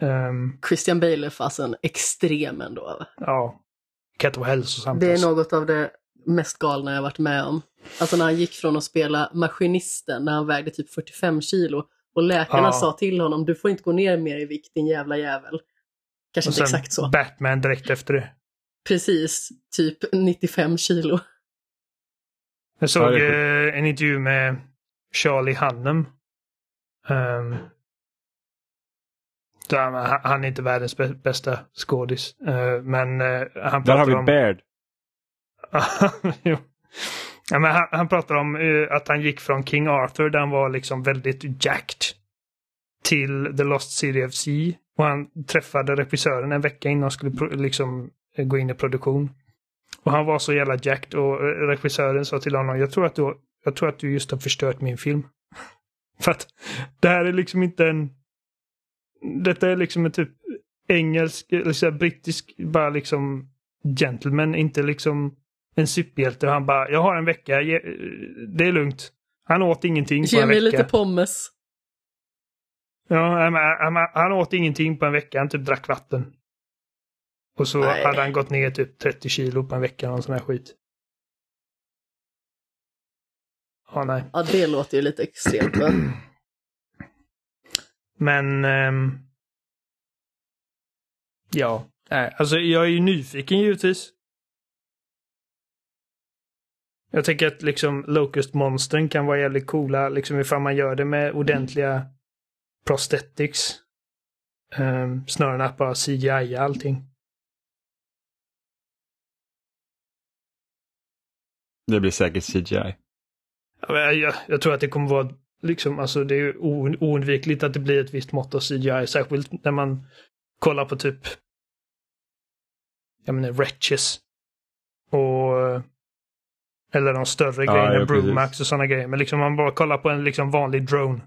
Ehm, Christian Bale är fasen extrem ändå. ja. Kan inte vara hälsosamt. Det är alltså. något av det mest galna jag varit med om. Alltså när han gick från att spela maskinisten när han vägde typ 45 kilo och läkarna Ja. sa till honom du får inte gå ner mer i vikt din jävla jävel. Kanske inte exakt så. Batman direkt efter det. Precis, typ 95 kilo. Jag såg eh, en intervju med Charlie Hunnam. Um, han, han är inte världens bä- bästa skådis. Eh, men eh, han Där har pratar vi om... Baird. [laughs] jo. Ja, men han, han pratar om eh, att han gick från King Arthur där han var liksom väldigt jacked till The Lost City of Sea. Och han träffade regissören en vecka innan han skulle liksom gå in i produktion. Och han var så jävla jacked och eh, regissören sa till honom, jag tror att du, jag tror att du just har förstört min film. [laughs] För att det här är liksom inte en detta är liksom en typ engelsk, här brittisk, bara liksom gentleman, inte liksom en superhjälte. Han bara, jag har en vecka, ge- det är lugnt. Han åt ingenting på Ge en mig vecka. lite pommes. Ja, men han, han, han åt ingenting på en vecka, han typ drack vatten. Och så Nej. hade han gått ner typ 30 kilo på en vecka, och sån här skit. Ja, nej. Ja, det låter ju lite extremt va? [clears throat] Men... ehm, ja, nej, alltså jag är ju nyfiken givetvis. Jag tänker att liksom Locust-monstren kan vara jävligt coola, liksom ifall man gör det med ordentliga prosthetics. Um, snarare än att bara CGI allting. Det blir säkert CGI. Ja, men Jag, jag tror att det kommer vara liksom, alltså det är oundvikligt att det blir ett visst mått av CGI, särskilt när man kollar på typ, jag menar, Wretches. Och eller de större Ja, grejerna, ja. Brumax och sådana grejer. Men liksom man bara kollar på en liksom vanlig drone.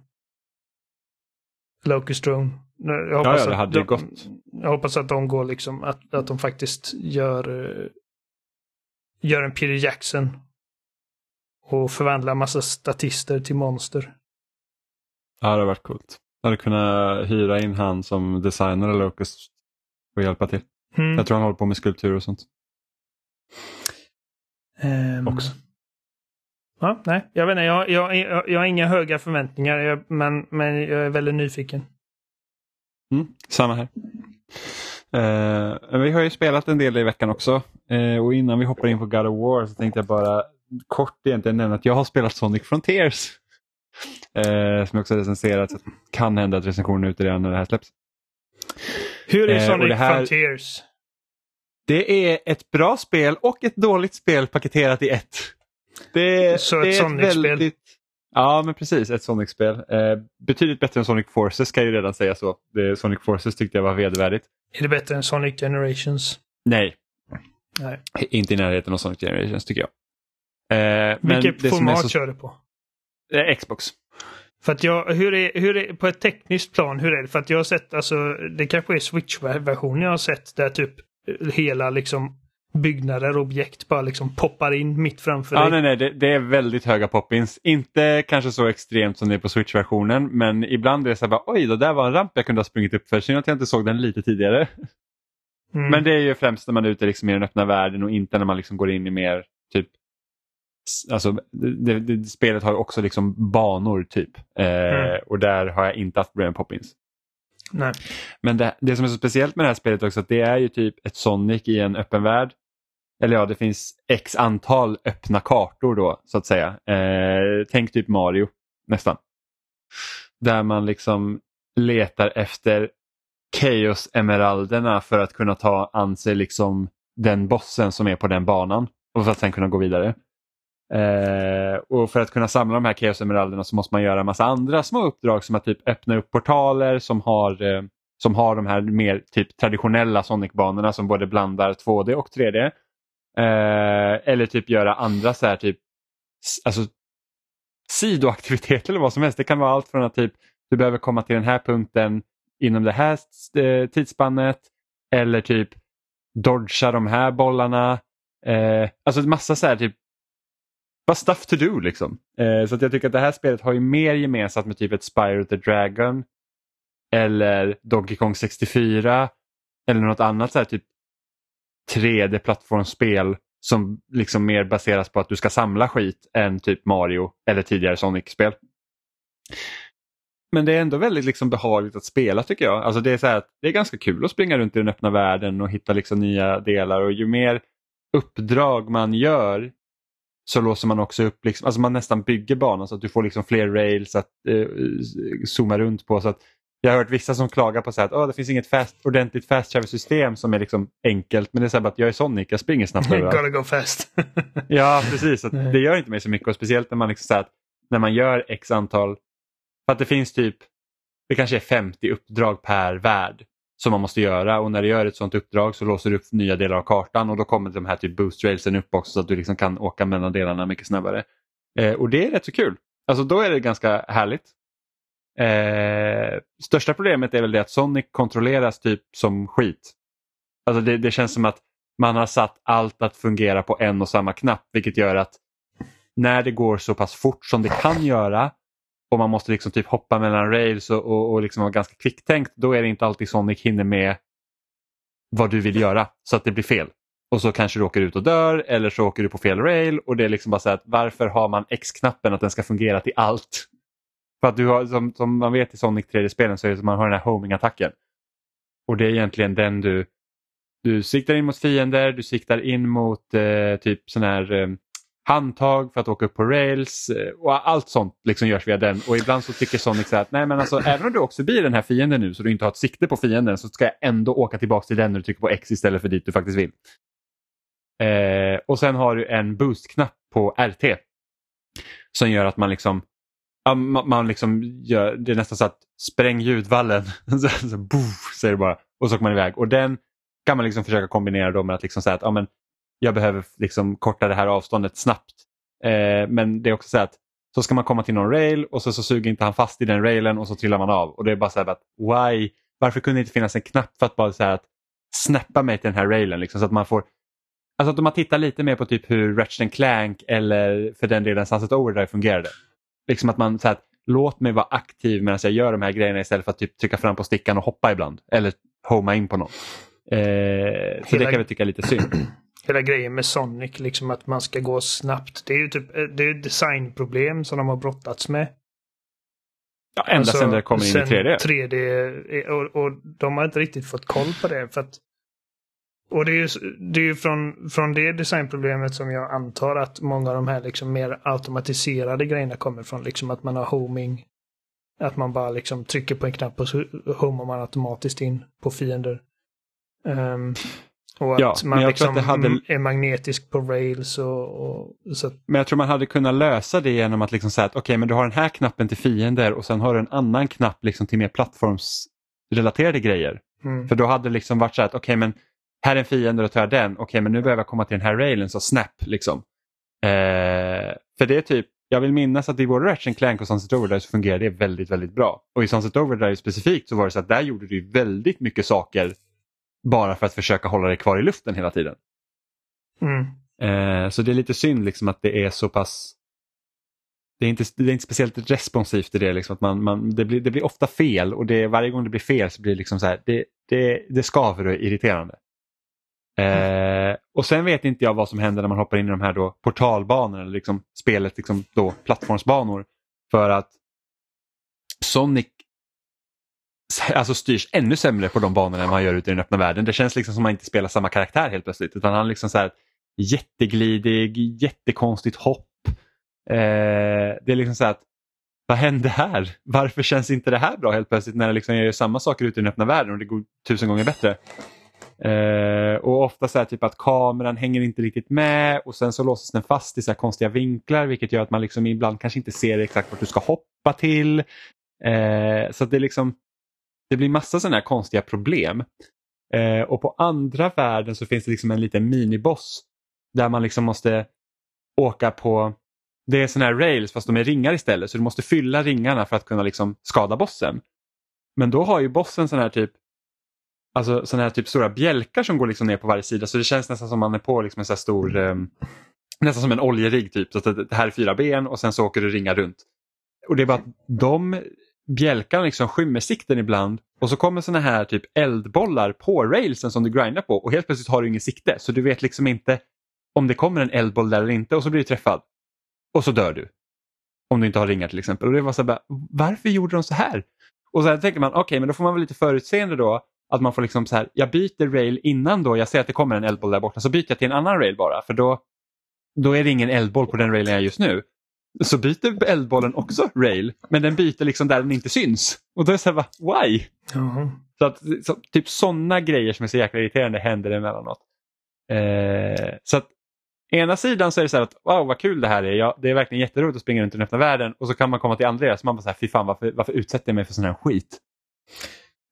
Locust drone. Jag Ja, hoppas ja, det att hade ju de, gått. Jag hoppas att de går liksom, att, att de faktiskt gör eh, gör en Peter Jackson och förvandlar massa statister till monster. Ja, det hade varit coolt. Jag hade kunnat hyra in han som designer eller Locust och hjälpa till. Mm. Jag tror han håller på med skulptur och sånt. Ehm, också. Ja, nej, jag vet inte. Jag, jag, jag, jag har inga höga förväntningar, jag, men, men jag är väldigt nyfiken. Mm, samma här. Men vi har ju spelat en del i veckan också. Eh, och innan vi hoppar in på God of War så tänkte jag bara kort egentligen nämna att jag har spelat Sonic Frontiers. Eh, som jag också recenserat. Så kan hända att recensionen är ute redan när det här släpps. Hur är Sonic det här- Frontiers? Det är ett bra spel och ett dåligt spel paketerat i ett. Det, Så det ett Sonic-spel. väldigt... Ja, men precis. Ett Sonic-spel. Eh, betydligt bättre än Sonic Forces kan jag ju redan säga så. Det, Sonic Forces tyckte jag var vedervärdigt. Är det bättre än Sonic Generations? Nej, Nej. inte i närheten av Sonic Generations tycker jag. Eh, Vilket format så- kör du på? eh, Xbox. För att jag, hur är, hur är, på ett tekniskt plan, hur är det? För att jag har sett, alltså, det kanske är Switch-versionen jag har sett där typ hela liksom byggnader och objekt bara liksom poppar in mitt framför Ja, dig. nej, nej, det, det är väldigt höga poppins. Inte kanske så extremt som det är på Switch-versionen, men ibland är det så här bara, oj, det där var en ramp jag kunde ha sprungit upp för. Synd att jag inte såg den lite tidigare. Mm. Men det är ju främst när man är ute liksom i den öppna världen och inte när man liksom går in i mer typ Alltså, det, det, spelet har också liksom banor typ. Eh, Mm. Och där har jag inte haft problem med poppins. Nej. Men det, det som är så speciellt med det här spelet också att det är ju typ ett Sonic i en öppen värld. Eller ja, det finns x antal öppna kartor då så att säga. Eh, tänk typ Mario nästan. Där man liksom letar efter Chaos-emeralderna för att kunna ta an sig liksom den bossen som är på den banan och för att sen kunna gå vidare. Eh, och för att kunna samla de här Chaos-emeralderna så måste man göra en massa andra små uppdrag som att typ öppna upp portaler som har, eh, som har de här mer typ traditionella Sonic-banorna som både blandar 2D och 3D. Eh, eller typ göra andra så här typ alltså, sidoaktiviteter eller vad som helst. Det kan vara allt från att typ du behöver komma till den här punkten inom det här eh, tidsspannet eller typ dodga de här bollarna. Eh, alltså massa så här typ bara stuff to do liksom. Eh, så att jag tycker att det här spelet har ju mer gemensamt med typ ett Spyro the Dragon eller Donkey Kong 64 eller något annat så här typ 3D-plattformsspel som liksom mer baseras på att du ska samla skit än typ Mario eller tidigare Sonic-spel. Men det är ändå väldigt liksom behagligt att spela tycker jag. Alltså det, är så här att det är ganska kul att springa runt i den öppna världen och hitta liksom nya delar och ju mer uppdrag man gör så låser man också upp, liksom, alltså man nästan bygger banan så att du får liksom fler rails att eh, zooma runt på. Så att jag har hört vissa som klagar på så att oh, det finns inget fast, ordentligt fast travel system som är liksom enkelt. Men det är så här att jag är Sonic, jag springer snabbt [laughs] överallt. Gotta go fast. [laughs] Ja, precis. Det gör inte mig så mycket och speciellt när man liksom så här, att när man gör x antal, för att det finns typ, det kanske är 50 uppdrag per värld som man måste göra och när du gör ett sådant uppdrag så låser du upp nya delar av kartan och då kommer de här typ boost railsen upp också så att du liksom kan åka mellan delarna mycket snabbare. Eh, och det är rätt så kul. Alltså då är det ganska härligt. Eh, största problemet är väl det att Sonic kontrolleras typ som skit. Alltså det, det känns som att man har satt allt att fungera på en och samma knapp vilket gör att när det går så pass fort som det kan göra och man måste liksom typ hoppa mellan rails och, och, och liksom vara ganska kvicktänkt då är det inte alltid Sonic hinner med vad du vill göra så att det blir fel. Och så kanske du åker ut och dör eller så åker du på fel rail och det är liksom bara så att varför har man X-knappen att den ska fungera till allt? För att du har, som, som man vet i Sonic 3D-spelen så är det som man har den här homing-attacken. Och det är egentligen den du, du siktar in mot fiender, du siktar in mot eh, typ sån här eh, handtag för att åka upp på rails eh, och allt sånt liksom görs via den. Och ibland så tycker Sonic så att nej men alltså även om du också blir den här fienden nu så du inte har ett sikte på fienden så ska jag ändå åka tillbaka till den när du trycker på X istället för dit du faktiskt vill. Eh, och sen har du en boost-knapp på RT som gör att man liksom man, man liksom gör, det är nästan så att spräng ljudvallen, [laughs] så, så, boof, säger det bara och så åker man iväg. Och den kan man liksom försöka kombinera då med att liksom säga att ja, men jag behöver liksom korta det här avståndet snabbt. Eh, men det är också så att så ska man komma till någon rail och så, så suger inte han fast i den railen och så trillar man av. Och det är bara så här att why? Varför kunde det inte finnas en knapp för att bara så att snappa mig till den här railen liksom, så att man får Alltså att om man tittar lite mer på typ hur Ratchet Clank eller för den delen Sunset Overdrive fungerade. Liksom att man så här, låt mig vara aktiv medan jag gör de här grejerna istället för att typ trycka fram på stickan och hoppa ibland. Eller homa in på någon. Eh, så Hela- det kan vi tycka är lite synd. [clears throat] Hela grejen med Sonic, liksom att man ska gå snabbt. Det är ju typ det är designproblem som de har brottats med. Ja, ända Alltså, sedan det kommer in i 3D. 3D är- och, och de har inte riktigt fått koll på det. För att, och det är ju, det är ju från, från det designproblemet som jag antar att många av de här liksom mer automatiserade grejerna kommer från. Liksom att man har homing. Att man bara liksom trycker på en knapp och så homar man automatiskt in på fiender. Ehm, och att Ja, man liksom hade- är magnetisk på rails och, och så att, Men jag tror man hade kunnat lösa det genom att liksom säga att okej, men du har den här knappen till fiender och sen har du en annan knapp liksom till mer plattformsrelaterade grejer. mm. För då hade det liksom varit så här att okej, men här är en fiende då tar jag den. Okej, men nu behöver jag komma till den här railen så snap liksom. Eh, för det är typ, jag vill minnas att i både Ratchet Clank och Sunset Overdrive så fungerar det väldigt, väldigt bra. Och i Sunset Overdrive specifikt så var det så att där gjorde du väldigt mycket saker bara för att försöka hålla dig kvar i luften hela tiden. Mm. Eh, så det är lite synd liksom att det är så pass det är inte, det är inte speciellt responsivt i det. Liksom, att man, man, det, blir, det blir ofta fel och det, varje gång det blir fel så blir det liksom så här, det, det, det skaver och är irriterande. Eh, och sen vet inte jag vad som händer när man hoppar in i de här då portalbanorna eller liksom spelet liksom då plattformsbanor. För att Sonic alltså styrs ännu sämre på de banorna än man gör ute i den öppna världen. Det känns liksom som att man inte spelar samma karaktär helt plötsligt. Utan han är liksom så här jätteglidig, jättekonstigt hopp. Eh, det är liksom så här att vad hände här? Varför känns inte det här bra helt plötsligt när det liksom gör samma saker ute i den öppna världen och det går tusen gånger bättre? Eh, och ofta så här typ att kameran hänger inte riktigt med och sen så låses den fast i så här konstiga vinklar vilket gör att man liksom ibland kanske inte ser exakt vart du ska hoppa till. Eh, så att det liksom det blir massa sådana här konstiga problem. Eh, och på andra världen så finns det liksom en liten miniboss där man liksom måste åka på det är sådana här rails fast de är ringar istället så du måste fylla ringarna för att kunna liksom skada bossen. Men då har ju bossen sån här typ Alltså sådana här typ stora bjälkar som går liksom ner på varje sida så det känns nästan som man är på liksom en här stor eh, Nästan som en oljerigg typ. Så att det här är fyra ben och sen så åker du ringar runt. Och det är bara att de bjälkarna liksom skymmer sikten ibland och så kommer såna här typ eldbollar på railsen som du grindar på och helt plötsligt har du ingen sikte så du vet liksom inte om det kommer en eldboll där eller inte och så blir du träffad. Och så dör du. Om du inte har ringar till exempel. Och det var så här, bara, varför gjorde de så här? Och så här tänker man, okej men då får man väl lite förutseende då. Att man får liksom så här, jag byter rail innan då jag ser att det kommer en eldboll där borta så byter jag till en annan rail bara för då, då är det ingen eldboll på den railen jag är just nu. Så byter eldbollen också rail men den byter liksom där den inte syns. Och då är det så här, why? Jaha. Så att, så, typ sådana grejer som är så jäkla irriterande händer emellanåt. Eh, så att ena sidan så är det så här att wow vad kul det här är. Ja, det är verkligen jätteroligt att springa runt i den öppna världen och så kan man komma till andra så man bara så här, fy fan varför, varför utsätter jag mig för sån här skit?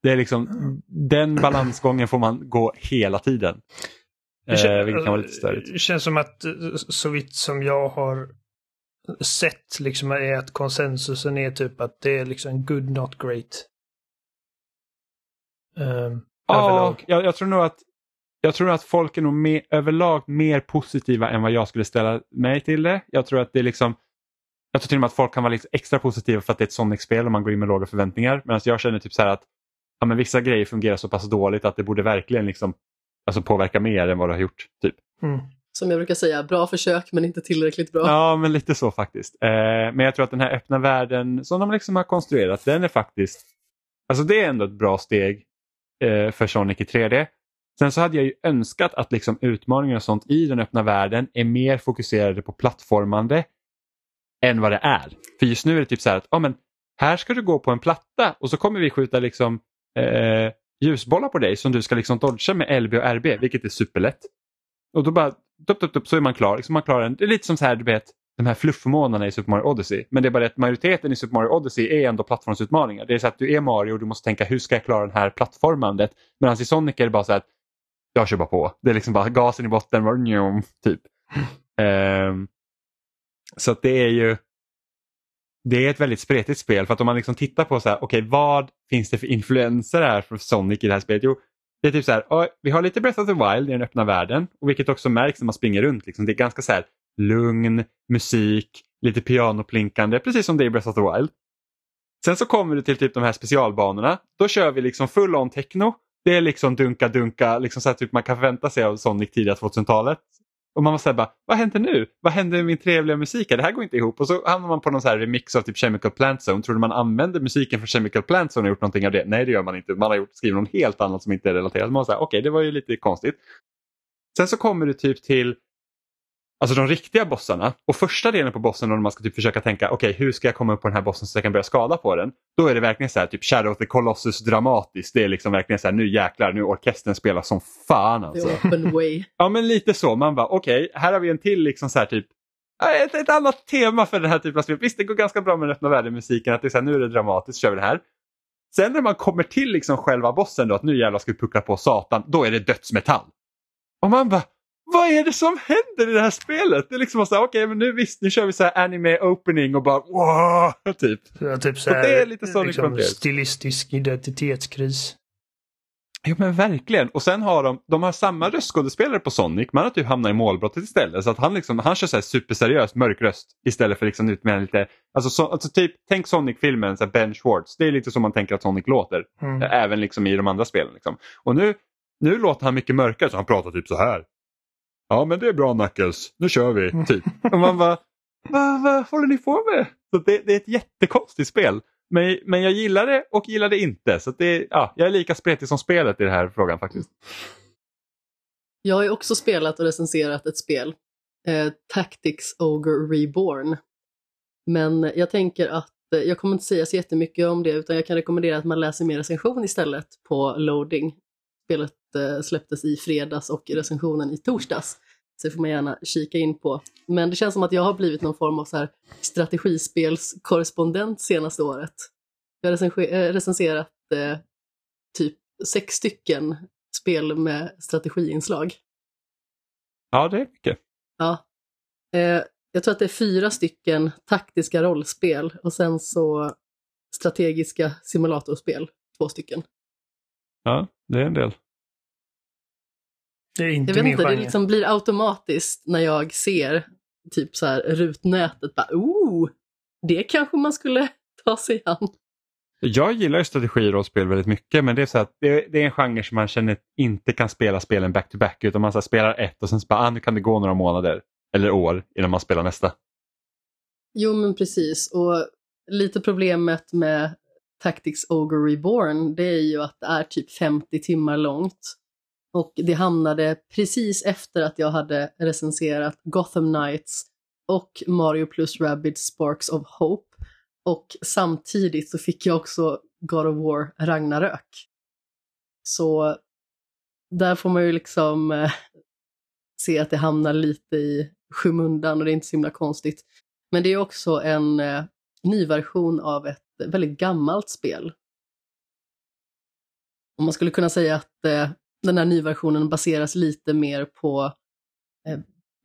Det är liksom, den balansgången får man gå hela tiden. Det kän- Eh, vilket kan vara lite störigt. Det känns som att eh, så vitt som jag har sett liksom är att konsensusen är typ att det är liksom good not great. Um, Ja, överlag. jag, jag tror nog att jag tror att folk är nog mer, överlag mer positiva än vad jag skulle ställa mig till det. Jag tror att det är liksom jag tror till och med att folk kan vara liksom extra positiva för att det är ett Sonic-spel och man går in med låga förväntningar. Medan jag känner typ så här att ja, men vissa grejer fungerar så pass dåligt att det borde verkligen liksom, alltså påverka mer än vad det har gjort. Typ. Mm. Som jag brukar säga, bra försök men inte tillräckligt bra. Ja, men lite så faktiskt. Eh, men jag tror att den här öppna världen som de liksom har konstruerat, den är faktiskt, alltså det är ändå ett bra steg eh, för Sonic i 3D. Sen så hade jag ju önskat att liksom utmaningar och sånt i den öppna världen är mer fokuserade på plattformande än vad det är. För just nu är det typ så här att ah, men här ska du gå på en platta och så kommer vi skjuta liksom eh, ljusbollar på dig som du ska liksom dodga med LB och RB, vilket är superlätt. Och då bara dup, dup, dup, så är man klar. Liksom man klarar en, det är lite som så här, du vet, de här fluffmånarna i Super Mario Odyssey. Men det är bara det att majoriteten i Super Mario Odyssey är ändå plattformsutmaningar. Det är så att du är Mario och du måste tänka hur ska jag klara det här plattformandet. Medan i Sonic är det bara så att jag kör bara på. Det är liksom bara gasen i botten, bara, njom, typ. Um, så att det är ju det är ett väldigt spretigt spel för att om man liksom tittar på så här, okay, vad finns det för influenser här för Sonic i det här spelet? Jo, det är typ så här, vi har lite Breath of the Wild i den öppna världen och vilket också märks när man springer runt. Liksom. Det är ganska så här lugn musik, lite pianoplinkande, precis som det är i Breath of the Wild. Sen så kommer du till typ de här specialbanorna. Då kör vi liksom full on techno. Det är liksom dunka-dunka, liksom så här typ man kan förvänta sig av Sonic tidiga 2000-talet. Och man var såhär, bara, vad händer nu? Vad händer med min trevliga musik? här? Det här går inte ihop. Och så hamnar man på någon så här remix av typ Chemical Plant Zone. Tror du man använder musiken från Chemical Plant Zone och gjort någonting av det? Nej, det gör man inte. Man har gjort, skrivit något helt annat som inte är relaterat. Man säger, okej, det var ju lite konstigt. Sen så kommer du typ till Alltså de riktiga bossarna och första delen på bossen när man ska typ försöka tänka okej hur ska jag komma upp på den här bossen så jag kan börja skada på den. Då är det verkligen så här typ Shadow of the Colossus dramatiskt. Det är liksom verkligen så här nu jäklar nu orkestern spelar som fan alltså. The open way. [laughs] Ja men lite så, man bara okej här har vi en till liksom så här typ ett, ett annat tema för den här typen av spel. Visst det går ganska bra med den öppna världen-musiken att det är så här, nu är det dramatiskt, kör vi det här. Sen när man kommer till liksom själva bossen då att nu jävlar ska vi puckla på satan, då är det dödsmetall. Och man bara vad är det som händer i det här spelet? Det är liksom så här, okej men nu visst, nu kör vi så här anime opening och bara wow, typ. Ja, typ så här, det är lite Sonic liksom, stilistisk identitetskris. Jo men verkligen. Och sen har de, de har samma röstskådespelare på Sonic, man har typ hamnat i målbrottet istället. Så att han, liksom, han kör så här superseriös mörk röst istället för liksom ut med lite, alltså, så, alltså typ, tänk Sonic-filmen, så Ben Schwartz. Det är lite som man tänker att Sonic låter. Mm. Även liksom i de andra spelen. Liksom. Och nu, nu låter han mycket mörkare så han pratar typ så här. Ja men det är bra Knuckles, nu kör vi. Typ. [laughs] Och man bara, vad, vad håller ni på med? Så det, det är ett jättekonstigt spel. Men, men jag gillar det och gillar det inte. Så det, ja, jag är lika spretig som spelet i den här frågan faktiskt. Jag har ju också spelat och recenserat ett spel, eh, Tactics Ogre Reborn. Men jag tänker att eh, jag kommer inte säga så jättemycket om det utan jag kan rekommendera att man läser mer recension istället på Loading. Spelet eh, släpptes i fredags och recensionen i torsdags. Så får man gärna kika in på. Men det känns som att jag har blivit någon form av så här strategispelskorrespondent senaste året. Jag har eh, recenserat eh, typ sex stycken spel med strategiinslag. Ja, det är mycket. Ja. Eh, jag tror att det är fyra stycken taktiska rollspel och sen så strategiska simulatorspel, två stycken. Ja, det är en del. Det är inte Jag vet min inte, det genre. liksom blir automatiskt när jag ser typ så här rutnätet, bara oh, det kanske man skulle [laughs] ta sig an. Jag gillar ju strategirollspel väldigt mycket men det är så att det, det är en genre som man känner inte kan spela spelen back-to-back utan man så här, spelar ett och sen så bara, ah, nu kan det gå några månader eller år innan man spelar nästa. Jo, men precis. Och lite problemet med Tactics Ogre Reborn, det är ju att det är typ 50 timmar långt. Och det hamnade precis efter att jag hade recenserat Gotham Knights och Mario plus Rabbids Sparks of Hope. Och samtidigt så fick jag också God of War Ragnarök. Så där får man ju liksom eh, se att det hamnar lite i skymundan och det är inte så himla konstigt. Men det är också en eh, ny version av ett väldigt gammalt spel. Och man skulle kunna säga att eh, den här nyversionen baseras lite mer på eh,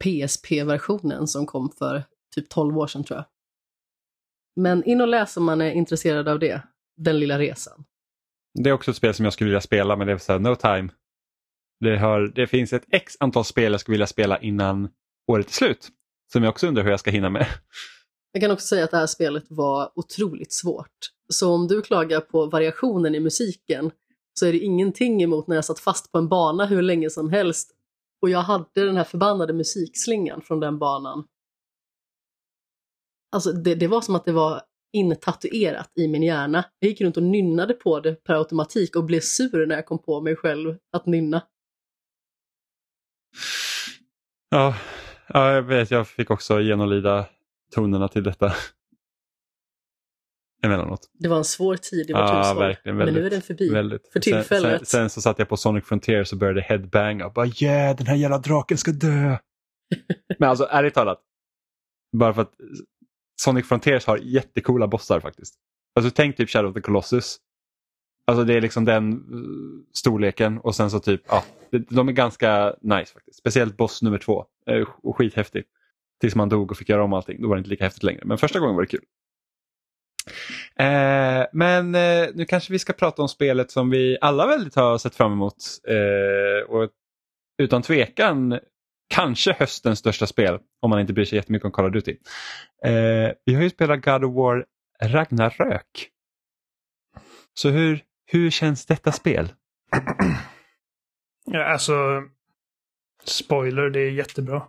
PSP-versionen som kom för typ 12 år sedan tror jag. Men in och läs om man är intresserad av det, Den lilla resan. Det är också ett spel som jag skulle vilja spela men det är så här, no time. Det, har, det finns ett x antal spel jag skulle vilja spela innan året är slut. Som jag också undrar hur jag ska hinna med. Jag kan också säga att det här spelet var otroligt svårt. Så om du klagar på variationen i musiken så är det ingenting emot när jag satt fast på en bana hur länge som helst och jag hade den här förbannade musikslingan från den banan. Alltså det, det var som att det var intatuerat i min hjärna. Jag gick runt och nynnade på det per automatik och blev sur när jag kom på mig själv att nynna. Ja, ja jag vet. Jag fick också genomlida tonerna till detta. Emellanåt. Det var en svår tid i vårt Ja, hushåll. verkligen. men nu är den förbi. väldigt. För Sen, tillfället. sen, sen så satt jag på Sonic Frontier och började headbanga och bara yeah, den här jävla draken ska dö. [laughs] Men alltså ärligt talat, bara för att Sonic Frontiers har jättekola bossar faktiskt. Alltså tänk typ Shadow of the Colossus. Alltså det är liksom den eh, storleken och sen så typ, ja, de- de är ganska nice faktiskt. Speciellt boss nummer två, eh, och skithäftig. Tills man dog och fick göra om allting, då var det inte lika häftigt längre. Men första gången var det kul. Eh, men eh, nu kanske vi ska prata om spelet som vi alla väldigt har sett fram emot. Eh, och utan tvekan kanske höstens största spel om man inte bryr sig jättemycket om Call of Duty. Eh, vi har ju spelat God of War Ragnarök. Så hur, hur känns detta spel? Ja, alltså, spoiler, det är jättebra.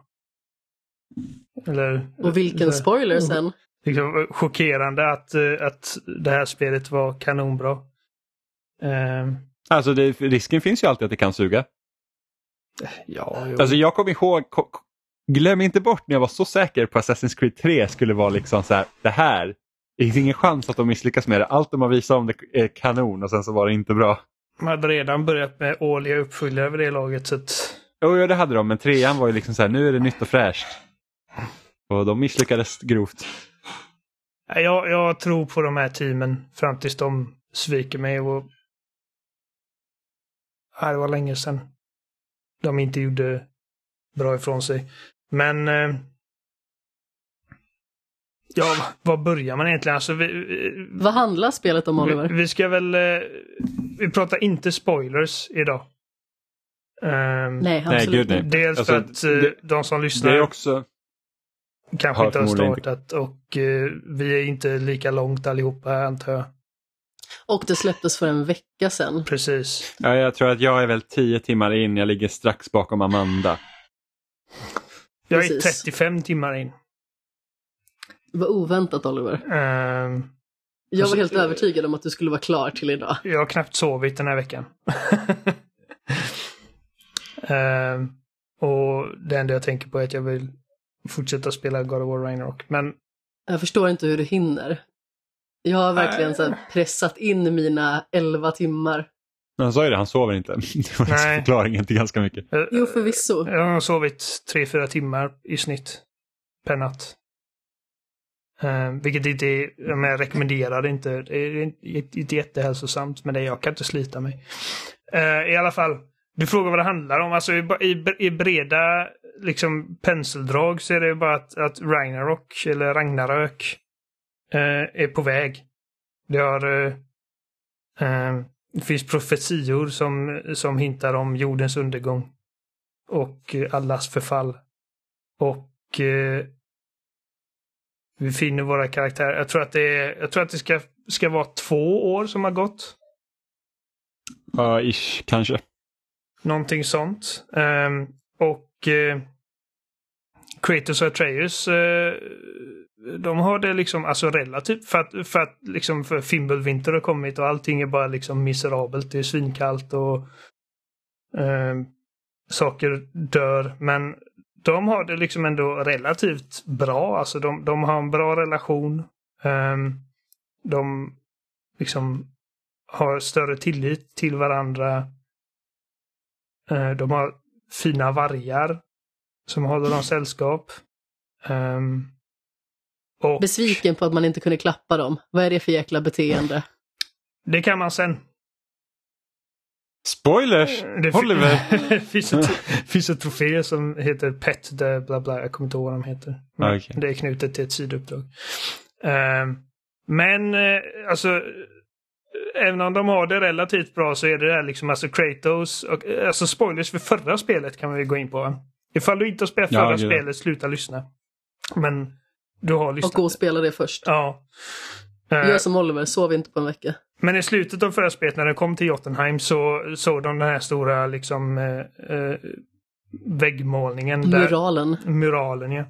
Eller, Och vilken spoiler sen. liksom, chockerande att, eh, att det här spelet var kanonbra. Ehm, Alltså det, risken finns ju alltid att det kan suga. ja, jo. Alltså jag kommer ihåg, glöm inte bort när jag var så säker på Assassin's Creed 3 skulle vara liksom så här, det här, det finns ingen chans att de misslyckas med det. Allt de har visat om det är kanon och sen så var det inte bra. Man hade redan börjat med årliga uppföljare vid det laget. Så att, Jo, ja, det hade de, men trean var ju liksom så här, nu är det nytt och fräscht. Och de misslyckades grovt. Nej, jag, jag tror på de här teamen fram tills de sviker mig. Och... Nej, det var länge sedan de inte gjorde bra ifrån sig. Men... Eh... Ja, var börjar man egentligen? Alltså, vi, vi- Vad handlar spelet om Oliver? vi, vi ska väl... Eh... Vi pratar inte spoilers idag. Ehm, Nej, Nej, absolut gud, nej. Dels Alltså, för att eh, det- de som Det lyssnar är också, kanske inte har startat och eh, vi är inte lika långt allihopa antar jag. Och det släpptes för en vecka sedan. Precis. ja, jag tror att jag är väl tio timmar in, jag ligger strax bakom Amanda. Jag är Precis. 35 timmar in. Vad oväntat Oliver. Ehm, Jag var helt eh, övertygad om att du skulle vara klar till idag. jag har knappt sovit den här veckan. [laughs] Ehm, och det enda jag tänker på är att jag vill fortsätta spela God of War Ragnarok. Men Jag förstår inte hur du hinner. Jag har verkligen så här pressat in mina 11 timmar. Men han sa ju det, han sover inte. [laughs] Det var Nej. förklaringen till ganska mycket. eh, Jo, förvisso. jag har sovit 3-4 timmar i snitt per natt. Ehm, vilket inte är, jag rekommenderar det inte. Det är inte, jättehälsosamt men det, jag kan inte slita mig. Eh, I alla fall, du frågar vad det handlar om. Alltså i, i, i breda liksom, penseldrag så är det bara att, att Ragnarok, eller Ragnarök, eh, är på väg. Det har... Eh, eh, det finns profetior som, som hintar om jordens undergång. Och allas förfall. Och eh, vi finner våra karaktärer. Jag tror att det, är, jag tror att det ska, ska vara två år som har gått. Ja, ish, kanske. Någonting sånt. Ehm, och eh, Kratos och Atreus, eh, de har det liksom alltså relativt för att, för att liksom för Fimbulvinter har kommit och allting är bara liksom miserabelt. Det är svinkallt och eh, saker dör. Men de har det liksom ändå relativt bra. Alltså de, de har en bra relation. Ehm, de liksom har större tillit till varandra. Eh, de har fina vargar som håller dem sällskap. Ehm, och Besviken på att man inte kunde klappa dem. Vad är det för jäkla beteende? [laughs] det kan man sen. Spoilers! Det Oliver! [laughs] finns, ett, finns ett trofé som heter Pet the bla bla. Jag kommer inte ihåg vad de heter. Men Okej. Det är knutet till ett sidouppdrag. Ehm, men eh, alltså Även om de har det relativt bra så är det där liksom alltså Kratos och eh, alltså spoilers för förra spelet kan vi gå in på. Ifall du inte har spelat förra ja. spelet, sluta lyssna. Men du har Och lyssnat. gå och spela det först. Ja. Eh, Gör som Oliver, sov inte på en vecka. men i slutet av förra spelet när den kom till Jotunheim så såg de den här stora liksom eh, eh, väggmålningen. Där, Muralen. muralen ja.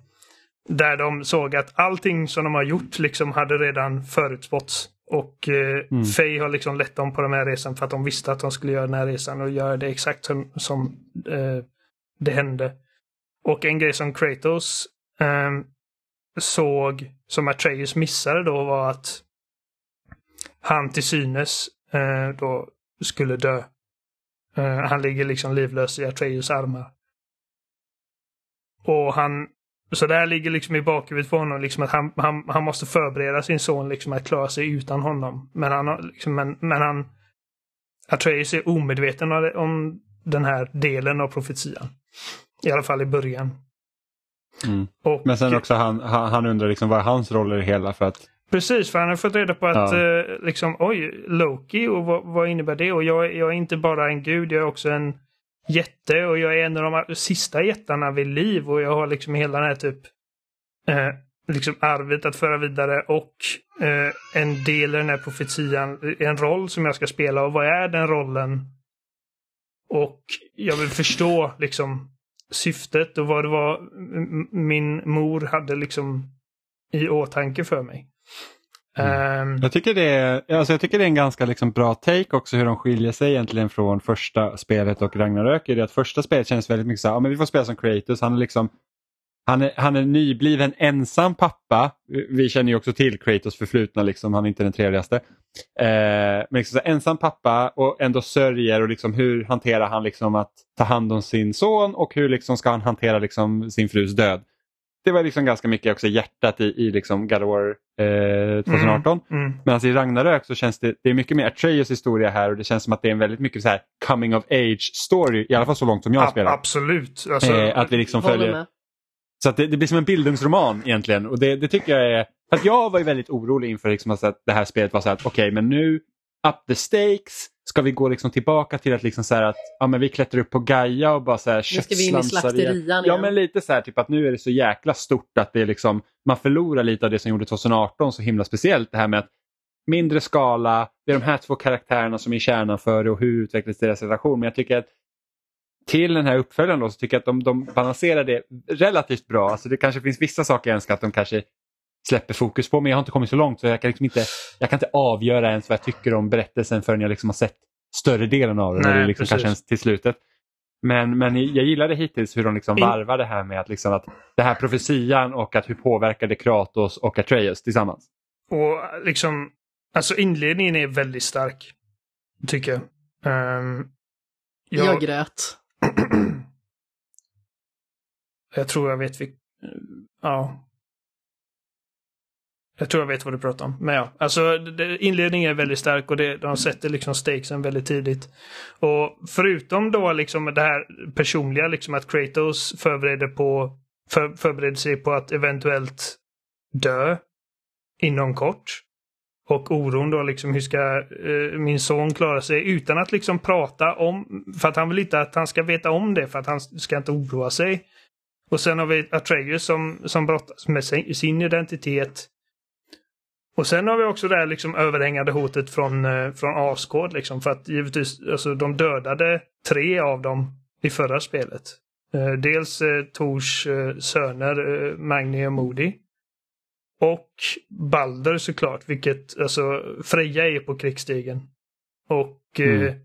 Där de såg att allting som de har gjort liksom hade redan förutspåtts. Och eh, Mm. Faye har liksom lett dem på den här resan för att de visste att de skulle göra den här resan och göra det exakt som, som eh, det hände. Och en grej som Kratos eh, såg som Atreus missade då var att han till synes eh, då skulle dö. Eh, han ligger liksom livlös i Atreus armar. Och han, så det här ligger liksom i bakhuvudet på honom, liksom att han, han, han måste förbereda sin son liksom att klara sig utan honom. Men han, liksom, men, men han, Atreus är omedveten om, den här delen av profetian. I alla fall i början. Mm. Och, Men sen också han, han, han undrar liksom vad är hans roll i det hela för att Precis, för han har fått reda på att Ja. eh, liksom, oj, Loki och vad, vad innebär det? Och jag, jag är inte bara en gud, jag är också en jätte och jag är en av de sista jättarna vid liv och jag har liksom hela den här typ eh, liksom arvet att föra vidare och eh, en del i den här profetian, en roll som jag ska spela och vad är den rollen? Och jag vill förstå liksom syftet och vad det var min mor hade liksom i åtanke för mig. Ehm, Jag tycker det är, alltså jag tycker det är en ganska liksom bra take också hur de skiljer sig egentligen från första spelet och Ragnarök. Är det att första spelet känns väldigt mycket så här, ja, men vi får spela som Kratos. Han är liksom han är, han är nybliven ensam pappa. Vi- känner ju också till Kratos förflutna, liksom. han är inte den trevligaste. Eh, men liksom så här, ensam pappa och ändå sörjer och liksom hur hanterar han liksom att ta hand om sin son och hur liksom ska han hantera liksom sin frus död. Det var liksom ganska mycket också hjärtat i, i liksom God of War eh, 2018. mm, Medan i Ragnarök så känns det, det är mycket mer Atreus historia här och det känns som att det är en väldigt mycket så här coming of age story, i alla fall så långt som jag ab- spelar. absolut. Alltså, Eh, att vi liksom följer, med. så att det, det blir som en bildningsroman egentligen och det, det tycker jag är, för att jag var ju väldigt orolig inför liksom att det här spelet var så här att okej men nu up the stakes, ska vi gå liksom tillbaka till att liksom så att ja, men vi klättrar upp på Gaia och bara så här ska vi in i köttslamsar igen. slakterian Ja men lite så här typ att nu är det så jäkla stort att det är liksom man förlorar lite av det som gjorde 2018 så himla speciellt det här med att mindre skala, det är de här två karaktärerna som är kärnan för det och hur utvecklas deras relation. Men jag tycker att till den här uppföljaren då, så tycker jag att de, de balanserar det relativt bra. Alltså det kanske finns vissa saker jag önskar att de kanske släpper fokus på men jag har inte kommit så långt så jag kan, liksom inte, jag kan inte avgöra ens vad jag tycker om berättelsen förrän jag liksom har sett större delen av den. Nej, när det liksom precis. kanske ens till slutet. Men, men jag gillade hittills hur de liksom varvar det här med att, liksom att det här profetian och att hur påverkar det Kratos och Atreus tillsammans. Och liksom, alltså inledningen är väldigt stark. Tycker jag. Ehm, jag, Jag grät. [clears throat] jag tror jag vet vi, ja. Jag tror jag vet vad du pratar om. Men ja, alltså inledningen är väldigt stark och det, de sätter liksom stakesen väldigt tidigt. Och förutom då liksom det här personliga, liksom att Kratos förbereder, på, för, förbereder sig på att eventuellt dö inom kort. Och oron då liksom hur ska eh, min son klara sig utan att liksom prata om, för att han vill inte att han ska veta om det för att han ska inte oroa sig. Och sen har vi Atreus som, som brottas med sin, sin identitet. Och sen har vi också det här liksom överhängande hotet från, eh, från Asgård liksom för att givetvis, alltså de dödade tre av dem i förra spelet. Eh, dels eh, Tors eh, söner eh, Magni och Modi. Och Balder såklart, vilket alltså Freja är på krigsstigen. Och eh, Mm.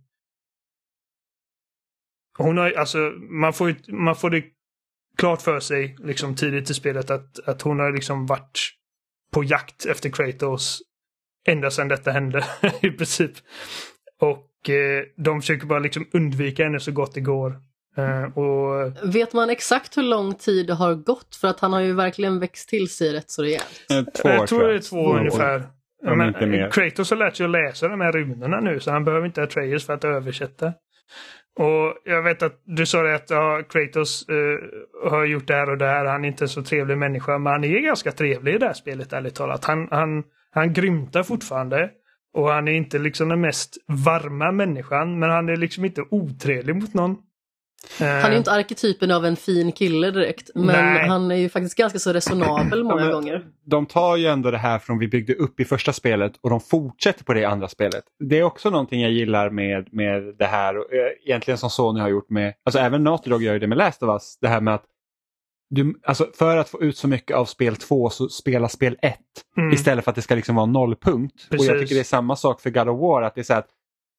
hon har alltså man får, man får det klart för sig liksom tidigt i spelet att, att hon har liksom varit på jakt efter Kratos ända sedan detta hände [laughs] i princip. Och eh, de försöker bara liksom undvika henne så gott det går. Eh, och Vet man exakt hur lång tid det har gått? För att han har ju verkligen växt till sig rätt så rejält. Eh, Två jag tror det är två år. ungefär. Om Men mer. Kratos har lärt sig att läsa de här runorna nu så han behöver inte Atreus för att översätta. Och jag vet att du sa det att ja, Kratos uh, har gjort det här och det här. Han är inte en så trevlig människa. Men han är ganska trevlig i det här spelet ärligt talat. Han, han, han grymtar fortfarande. Och han är inte liksom den mest varma människan. Men han är liksom inte otrevlig mot någon. Han är ju inte arketypen av en fin kille direkt, men Nej. han är ju faktiskt ganska så resonabel många gånger. De tar ju ändå det här från vi byggde upp i första spelet och de fortsätter på det i andra spelet. Det är också någonting jag gillar med, med det här, och, eh, egentligen som Sony har gjort med, alltså även Naughty Dog gör det med Last of Us, det här med att du, alltså för att få ut så mycket av spel 2 så spela spel 1 Mm. istället för att det ska liksom vara nollpunkt. Och jag Precis. tycker det är samma sak för God of War, att det är så här att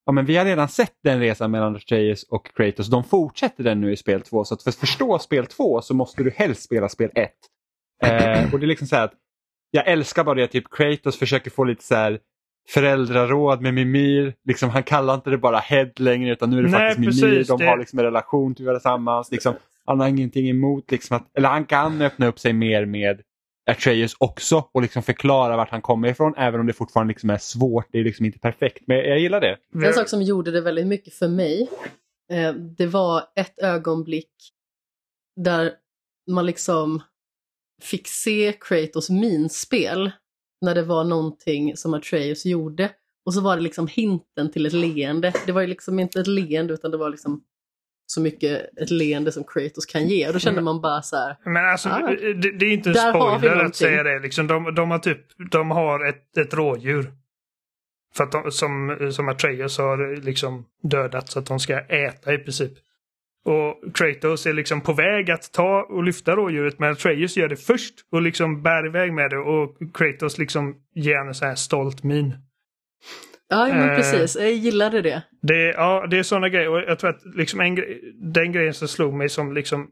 ja, men vi har redan sett den resan mellan Atreus och Kratos, de fortsätter den nu i spel 2. Så att för att förstå spel 2 så måste du helst spela spel 1. Eh, och det är liksom så att jag älskar bara det att typ Kratos försöker få lite så här föräldraråd med Mimir. Liksom, han kallar inte det bara Head längre utan nu är det Nej, faktiskt Mimir. precis, De det- har liksom en relation till tillsammans. Liksom, han har ingenting emot, liksom att, eller han kan öppna upp sig mer med Atreus också och liksom förklara vart han kommer ifrån även om det fortfarande liksom är svårt. Det är liksom inte perfekt men jag gillar det. En sak som gjorde det väldigt mycket för mig, eh, det var ett ögonblick där man liksom fick se Kratos minspel när det var någonting som Atreus gjorde. Och så var det liksom hinten till ett leende. Det var ju liksom inte ett leende utan det var liksom så mycket ett leende som Kratos kan ge. Och då kände man bara så här, Men alltså, Ah. det, det är inte en spoiler att säga det. Liksom, de, de har typ, de har ett, ett rådjur. För att de, som, som Atreus har liksom dödat så att de ska äta i princip. Och Kratos är liksom på väg att ta och lyfta rådjuret men Atreus gör det först och liksom bär iväg med det och Kratos liksom ger henne så här stolt min. Ja men Eh. precis, jag gillade det. Det, ja, det är sådana grejer. Och jag tror att liksom en, den grejen som slog mig som liksom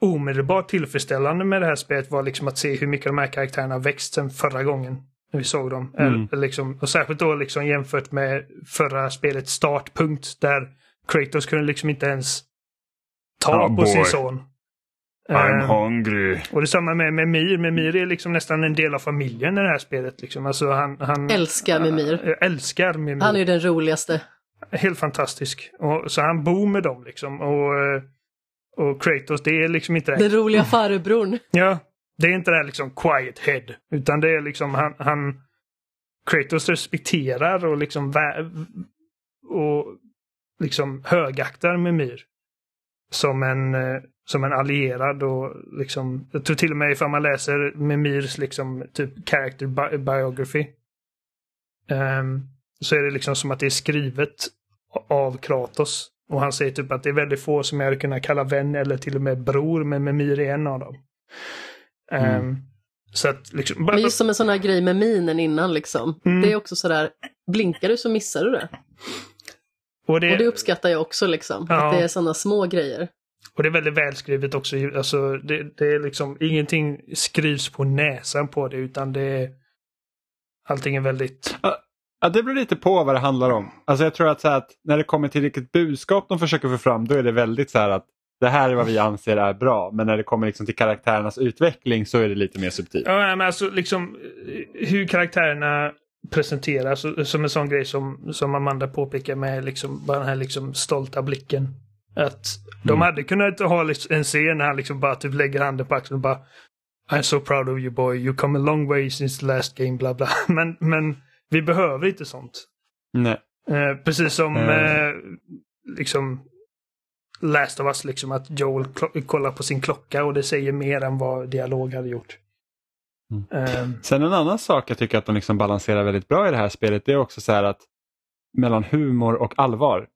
omedelbart tillfredsställande med det här spelet var liksom att se hur mycket de här karaktärerna har växt sen förra gången när vi såg dem. Mm. Eller, liksom, och särskilt då liksom jämfört med förra spelets startpunkt där Kratos kunde liksom inte ens ta Oh, på boy. sin son. Eh, hungry. och detsamma med, med Mir. Men Mir är liksom nästan en del av familjen i det här spelet. Liksom. Alltså han, han Älskar Mimir. Jag älskar Mimir. Han är ju den roligaste. Helt fantastisk. Och, så han bor med dem liksom. Och, eh, och Kratos, det är liksom inte det. Den roliga farbrorn. Ja, det är inte det här liksom quiet head. Utan det är liksom han, han Kratos respekterar och liksom och liksom högaktar Mimir. Som en, eh, som en allierad och liksom, jag tror till och med ifall man läser Mimirs liksom typ character bi- biography. ehm, så är det liksom som att det är skrivet av Kratos. Och han säger typ att det är väldigt få som jag hade kunnat kalla vän eller till och med bror, men Mimir är en av dem. Mm. Ehm, så att liksom... bara- Men just som en sån här grej med minen innan liksom. Mm. Det är också sådär, blinkar du så missar du det. och, det, Och det uppskattar jag också liksom. Ja. Att det är sådana små grejer. Och det är väldigt välskrivet också. Alltså, det, det är liksom ingenting skrivs på näsan på det, utan det är... Allting är väldigt... Ja, det beror lite på vad det handlar om. Alltså jag tror att, så att när det kommer till vilket budskap de försöker få fram då är det väldigt så här att det här är vad vi anser är bra. Men när det kommer liksom till karaktärernas utveckling så är det lite mer subtilt. Ja, men alltså liksom hur karaktärerna presenteras som en sån grej som, som Amanda påpekar med liksom bara den här liksom stolta blicken. Att de Mm. hade kunnat ha liksom en scen när han liksom bara typ lägger handen på axeln och bara I'm so proud of you boy, you come a long way since the last game, bla bla. [laughs] Men, men vi behöver inte sånt. Nej. Eh, precis som Mm. eh, liksom Last of Us, liksom att Joel kollar på sin klocka och det säger mer än vad dialog hade gjort. Mm. Eh, Sen en annan sak jag tycker att de liksom balanserar väldigt bra i det här spelet det är också så här att mellan humor och allvar.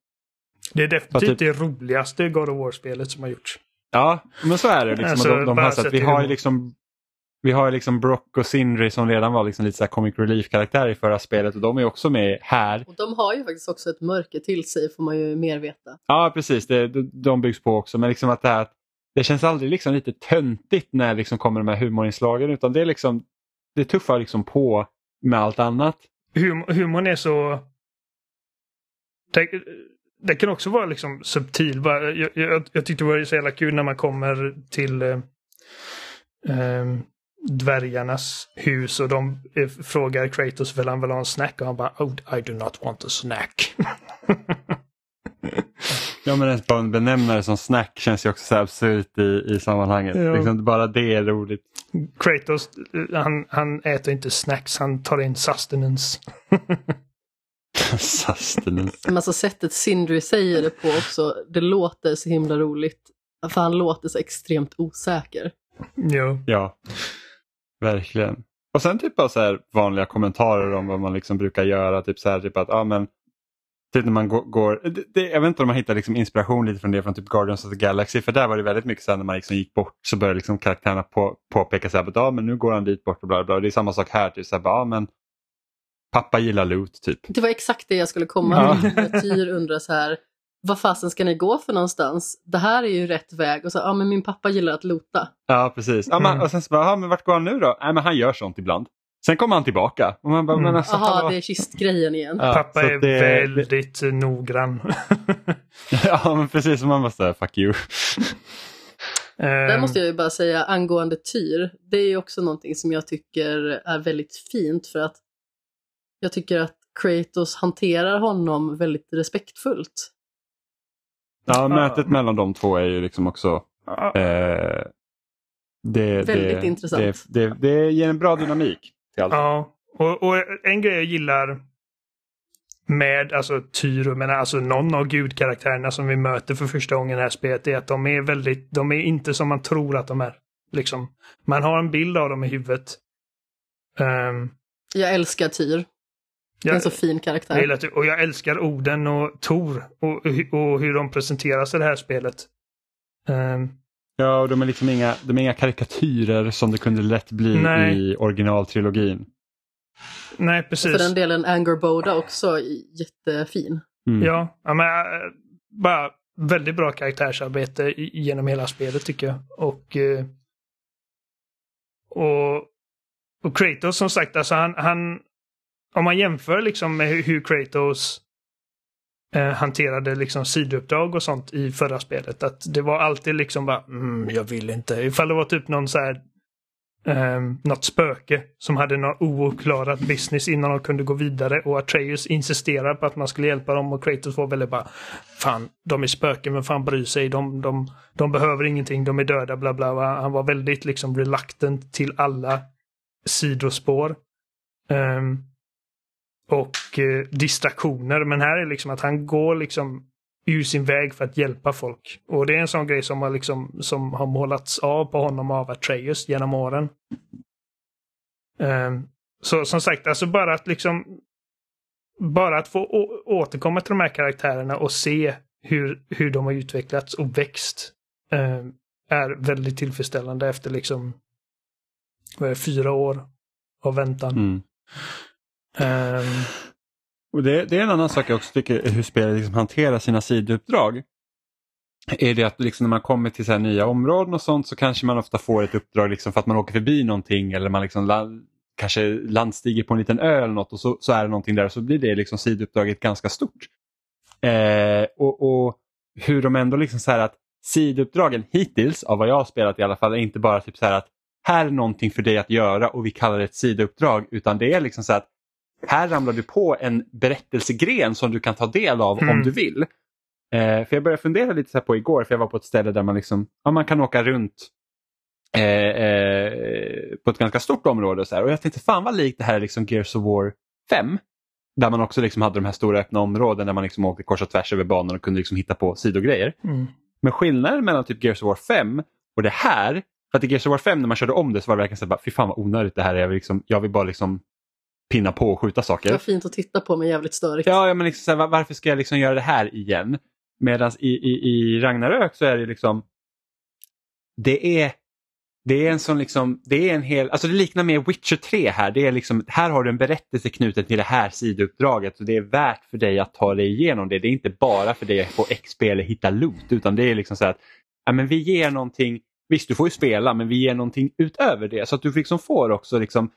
Det är definitivt typ- det roligaste God of War-spelet som har gjorts. Ja, men så är det. Liksom. Alltså, de, de har så att vi har ju liksom vi har liksom Brock och Sindri som redan var liksom lite så här comic relief-karaktär i förra spelet och de är också med här. Och de har ju faktiskt också ett mörker till sig får man ju mer veta. Ja, precis. Det, de- de byggs på också. Men liksom att det, här, det känns aldrig liksom lite töntigt när det liksom kommer de här humorinslagen utan det är liksom det tuffar liksom på med allt annat. Hum humorn är så... det kan också vara liksom subtil. Bara, jag, jag, jag tyckte det var så jävla kul när man kommer till eh, eh, dvärgarnas hus och de eh, frågar Kratos vill han vill ha en snack och han bara oh, I do not want a snack. [laughs] Ja men ens bara en benämnare som snack känns ju också så absurt i, i sammanhanget. Ja. Liksom, bara det är roligt. Kratos, eh, han, han äter inte snacks, han tar in sustenance. [laughs] Sustenance. Men alltså sättet Sindri säger det på också, det låter så himla roligt. För han låter så extremt osäker. jo. Ja, verkligen. Och sen typ av så här vanliga kommentarer om vad man liksom brukar göra. Typ så här typ att, ja men Typ när man går, det, det, jag vet inte om man hittar liksom inspiration lite från det från typ Guardians of the Galaxy för där var det väldigt mycket så här när man liksom gick bort så började liksom karaktärerna på, påpeka så här, att, men nu går han dit bort och bla bla. Och det är samma sak här, typ så här, ja men pappa gillar loot typ. Det var exakt det jag skulle komma Ja. till. När Tyr undrar så här, vad fasen ska ni gå för någonstans? Det här är ju rätt väg. Och så, ja men min pappa gillar att lota. Ja precis. Ja, man, Mm. och sen så bara, ja, men vart går han nu då? Nej men han gör sånt ibland. Sen kommer han tillbaka. Och man bara, Mm. men alltså, Jaha, hallå. det är kistgrejen igen. Ja, Pappa är det- väldigt eh, noggrann. [laughs] ja men precis, som man bara säga fuck you. [laughs] Där Ehm, måste jag ju bara säga angående Tyr, det är ju också någonting som jag tycker är väldigt fint för att jag tycker att Kratos hanterar honom väldigt respektfullt. Ja, mötet mellan de två är ju liksom också eh, det, Väldigt det, intressant. Det, det, det ger en bra dynamik till allt. Ja, och, och en grej jag gillar med alltså Tyr, och menar, alltså någon av gudkaraktärerna som vi möter för första gången i det här spelet är att de är väldigt, de är inte som man tror att de är. Liksom. Man har en bild av dem i huvudet. Ehm, Jag älskar Tyr. Det är en jag, så fin jag karaktär. att- och jag älskar orden och Tor och, och hur de presenteras i det här spelet. Ehm, Ja, och de är liksom inga, de är inga karikatyrer som det kunde lätt bli Nej. i originaltrilogin. nej, För precis. den delen Anger Boda också jättefin. Mm. Ja, ja men, äh, bara väldigt bra karaktärsarbete genom hela spelet tycker jag. Och, eh, och, och Kratos som sagt, alltså han, han om man jämför liksom med hur, Kratos eh, hanterade liksom sidouppdrag och sånt i förra spelet. Att det var alltid liksom bara, mm, jag vill inte. Ifall det var typ någon så här um, något spöke som hade någon ouppklarat business innan de kunde gå vidare och Atreus insisterar på att man skulle hjälpa dem och Kratos var väldigt bara Fan, de är spöken, men fan bryr sig, de, de, de behöver ingenting, de är döda, bla bla. bla. Han var väldigt liksom reluctant till alla sidospår. Um, och eh, distraktioner, men här är liksom att han går liksom ur sin väg för att hjälpa folk. Och det är en sån grej som har, liksom, som har målats av på honom av Atreus genom åren. Um, så som sagt, alltså bara att liksom bara att få återkomma till de här karaktärerna och se hur, hur de har utvecklats och växt um, är väldigt tillfredsställande efter liksom vad är fyra år av väntan. Mm. Um... Och det, det är en annan sak jag också tycker hur spelet liksom hanterar sina sidouppdrag. Är det att liksom när man kommer till så här nya områden och sånt så kanske man ofta får ett uppdrag liksom för att man åker förbi någonting eller man liksom land, kanske landstiger på en liten ö eller något och så, så är det någonting där och så blir det liksom sidouppdraget ganska stort. Eh, och, och hur de ändå liksom så här att sidouppdragen hittills, av vad jag har spelat i alla fall, är inte bara typ så här att här är någonting för dig att göra och vi kallar det ett sidouppdrag utan det är liksom så här att här ramlar du på en berättelsegren som du kan ta del av om Mm. du vill. Eh, för jag började fundera lite så här på igår, för jag var på ett ställe där man liksom, ja, man kan åka runt eh, eh, på ett ganska stort område. Och, så här. och jag tänkte fan vad likt det här är liksom Gears of War 5. Där man också liksom hade de här stora öppna områden där man liksom åkte kors och tvärs över banan och kunde liksom hitta på sidogrejer. mm. Men skillnaden mellan typ Gears of War 5 och det här, för att i Gears of War 5 när man körde om det så var det verkligen så här, bara, fy fan vad onödigt det här är. Jag vill, liksom, jag vill bara liksom pinna på och skjuta Det saker. var fint att titta på men jävligt störigt. Ja, ja men liksom, här, var- varför ska jag liksom göra det här igen? Medan i, i, i Ragnarök så är det liksom det är det är en sån liksom, det är en hel, alltså det liknar mer Witcher 3 här. Det är liksom, här har du en berättelse knuten till det här sidouppdraget och det är värt för dig att ta dig igenom det. Det är inte bara för dig att få XP eller hitta loot utan det är liksom så att ja, men vi ger någonting, visst du får ju spela men vi ger någonting utöver det så att du liksom får också liksom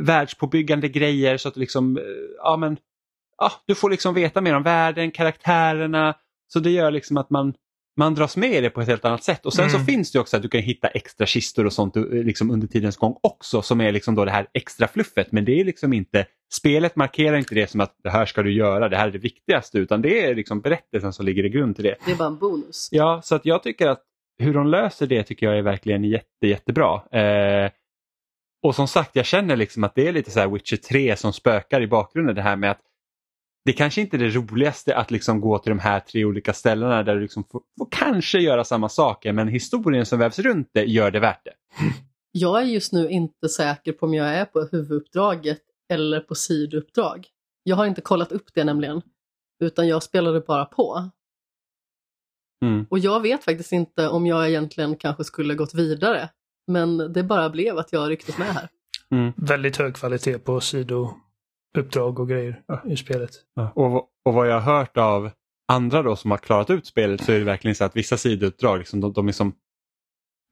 världspåbyggande grejer så att du liksom, eh, ja men ja, du får liksom veta mer om världen, karaktärerna. Så det gör liksom att man, man dras med i det på ett helt annat sätt. Och sen så Mm. finns det också att du kan hitta extra kistor och sånt eh, liksom under tidens gång också som är liksom då det här extra fluffet. Men det är liksom inte, spelet markerar inte det som att det här ska du göra, det här är det viktigaste utan det är liksom berättelsen som ligger i grund till det. Det är bara en bonus. Ja, så att jag tycker att hur de löser det tycker jag är verkligen jätte, jättebra. Eh, och som sagt, jag känner liksom att det är lite så Witcher 3 som spökar i bakgrunden. Det här med att det kanske inte är det roligaste att liksom gå till de här tre olika ställena där du liksom får, får kanske göra samma saker men historien som vävs runt det gör det värt det. [laughs] Jag är just nu inte säker på om jag är på huvuduppdraget eller på sidouppdrag. Jag har inte kollat upp det nämligen, utan jag spelade bara på. Mm. Och jag vet faktiskt inte om jag egentligen kanske skulle gått vidare, men det bara blev att jag rycktes med här. Väldigt hög kvalitet på sidouppdrag och grejer i spelet. Och, och vad jag har hört av andra då som har klarat ut spelet så är det verkligen så att vissa sidouppdrag liksom, de, de, är som,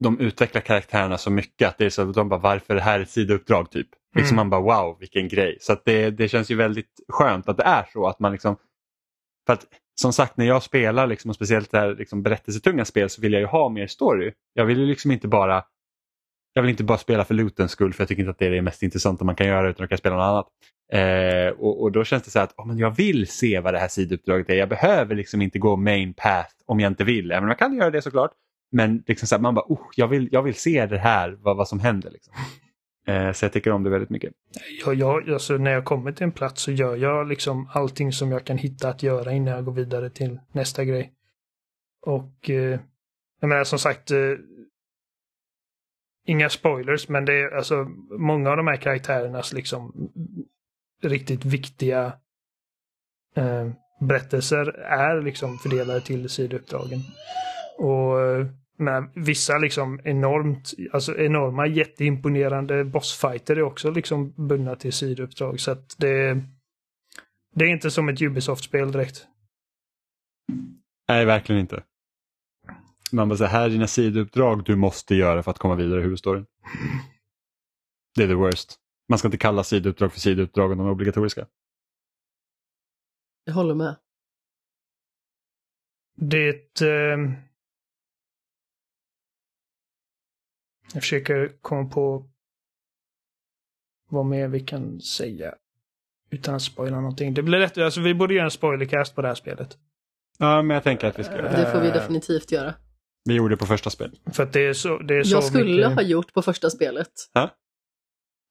de utvecklar karaktärerna så mycket att det är så att de bara varför är det här ett sidouppdrag typ. Liksom Mm. man bara wow vilken grej. Så att det, det känns ju väldigt skönt att det är så att man liksom för att som sagt när jag spelar liksom, och speciellt det här liksom, berättelsetunga spel så vill jag ju ha mer story. Jag vill ju liksom inte bara jag vill inte bara spela för lootens skull för jag tycker inte att det är det mest intressanta man kan göra utan att kan spela något annat. Eh, och, och då känns det så här att oh, men jag vill se vad det här sidouppdraget är. Jag behöver liksom inte gå main path om jag inte vill. Även om jag kan göra det såklart. Men liksom så här, man bara, oh, jag, vill, jag vill se det här, vad, vad som händer. Liksom. Eh, så jag tycker om det väldigt mycket. Jag, jag, alltså, när jag kommer till en plats så gör jag liksom allting som jag kan hitta att göra innan jag går vidare till nästa grej. Och eh, jag menar som sagt, eh, inga spoilers, men det är alltså många av de här karaktärernas liksom riktigt viktiga eh, berättelser är liksom fördelade till sidouppdragen. Och eh, med vissa liksom enormt, alltså enorma jätteimponerande bossfighter är också liksom bundna till sidouppdrag. Så att det, det är inte som ett Ubisoft-spel direkt. Nej, verkligen inte. Man bara, så här är dina sidouppdrag du måste göra för att komma vidare i huvudstoryn. Det är the worst. Man ska inte kalla sidouppdrag för sidouppdrag om de är obligatoriska. Jag håller med. Det... Eh, jag försöker komma på vad mer vi kan säga utan att spoila någonting. Det blir lätt, alltså vi borde göra en spoilercast på det här spelet. Ja, men jag tänker att vi ska göra det. Det får vi definitivt göra. Vi gjorde på första spel. För att det är så, det är så Jag skulle mycket... ha gjort på första spelet. Ha?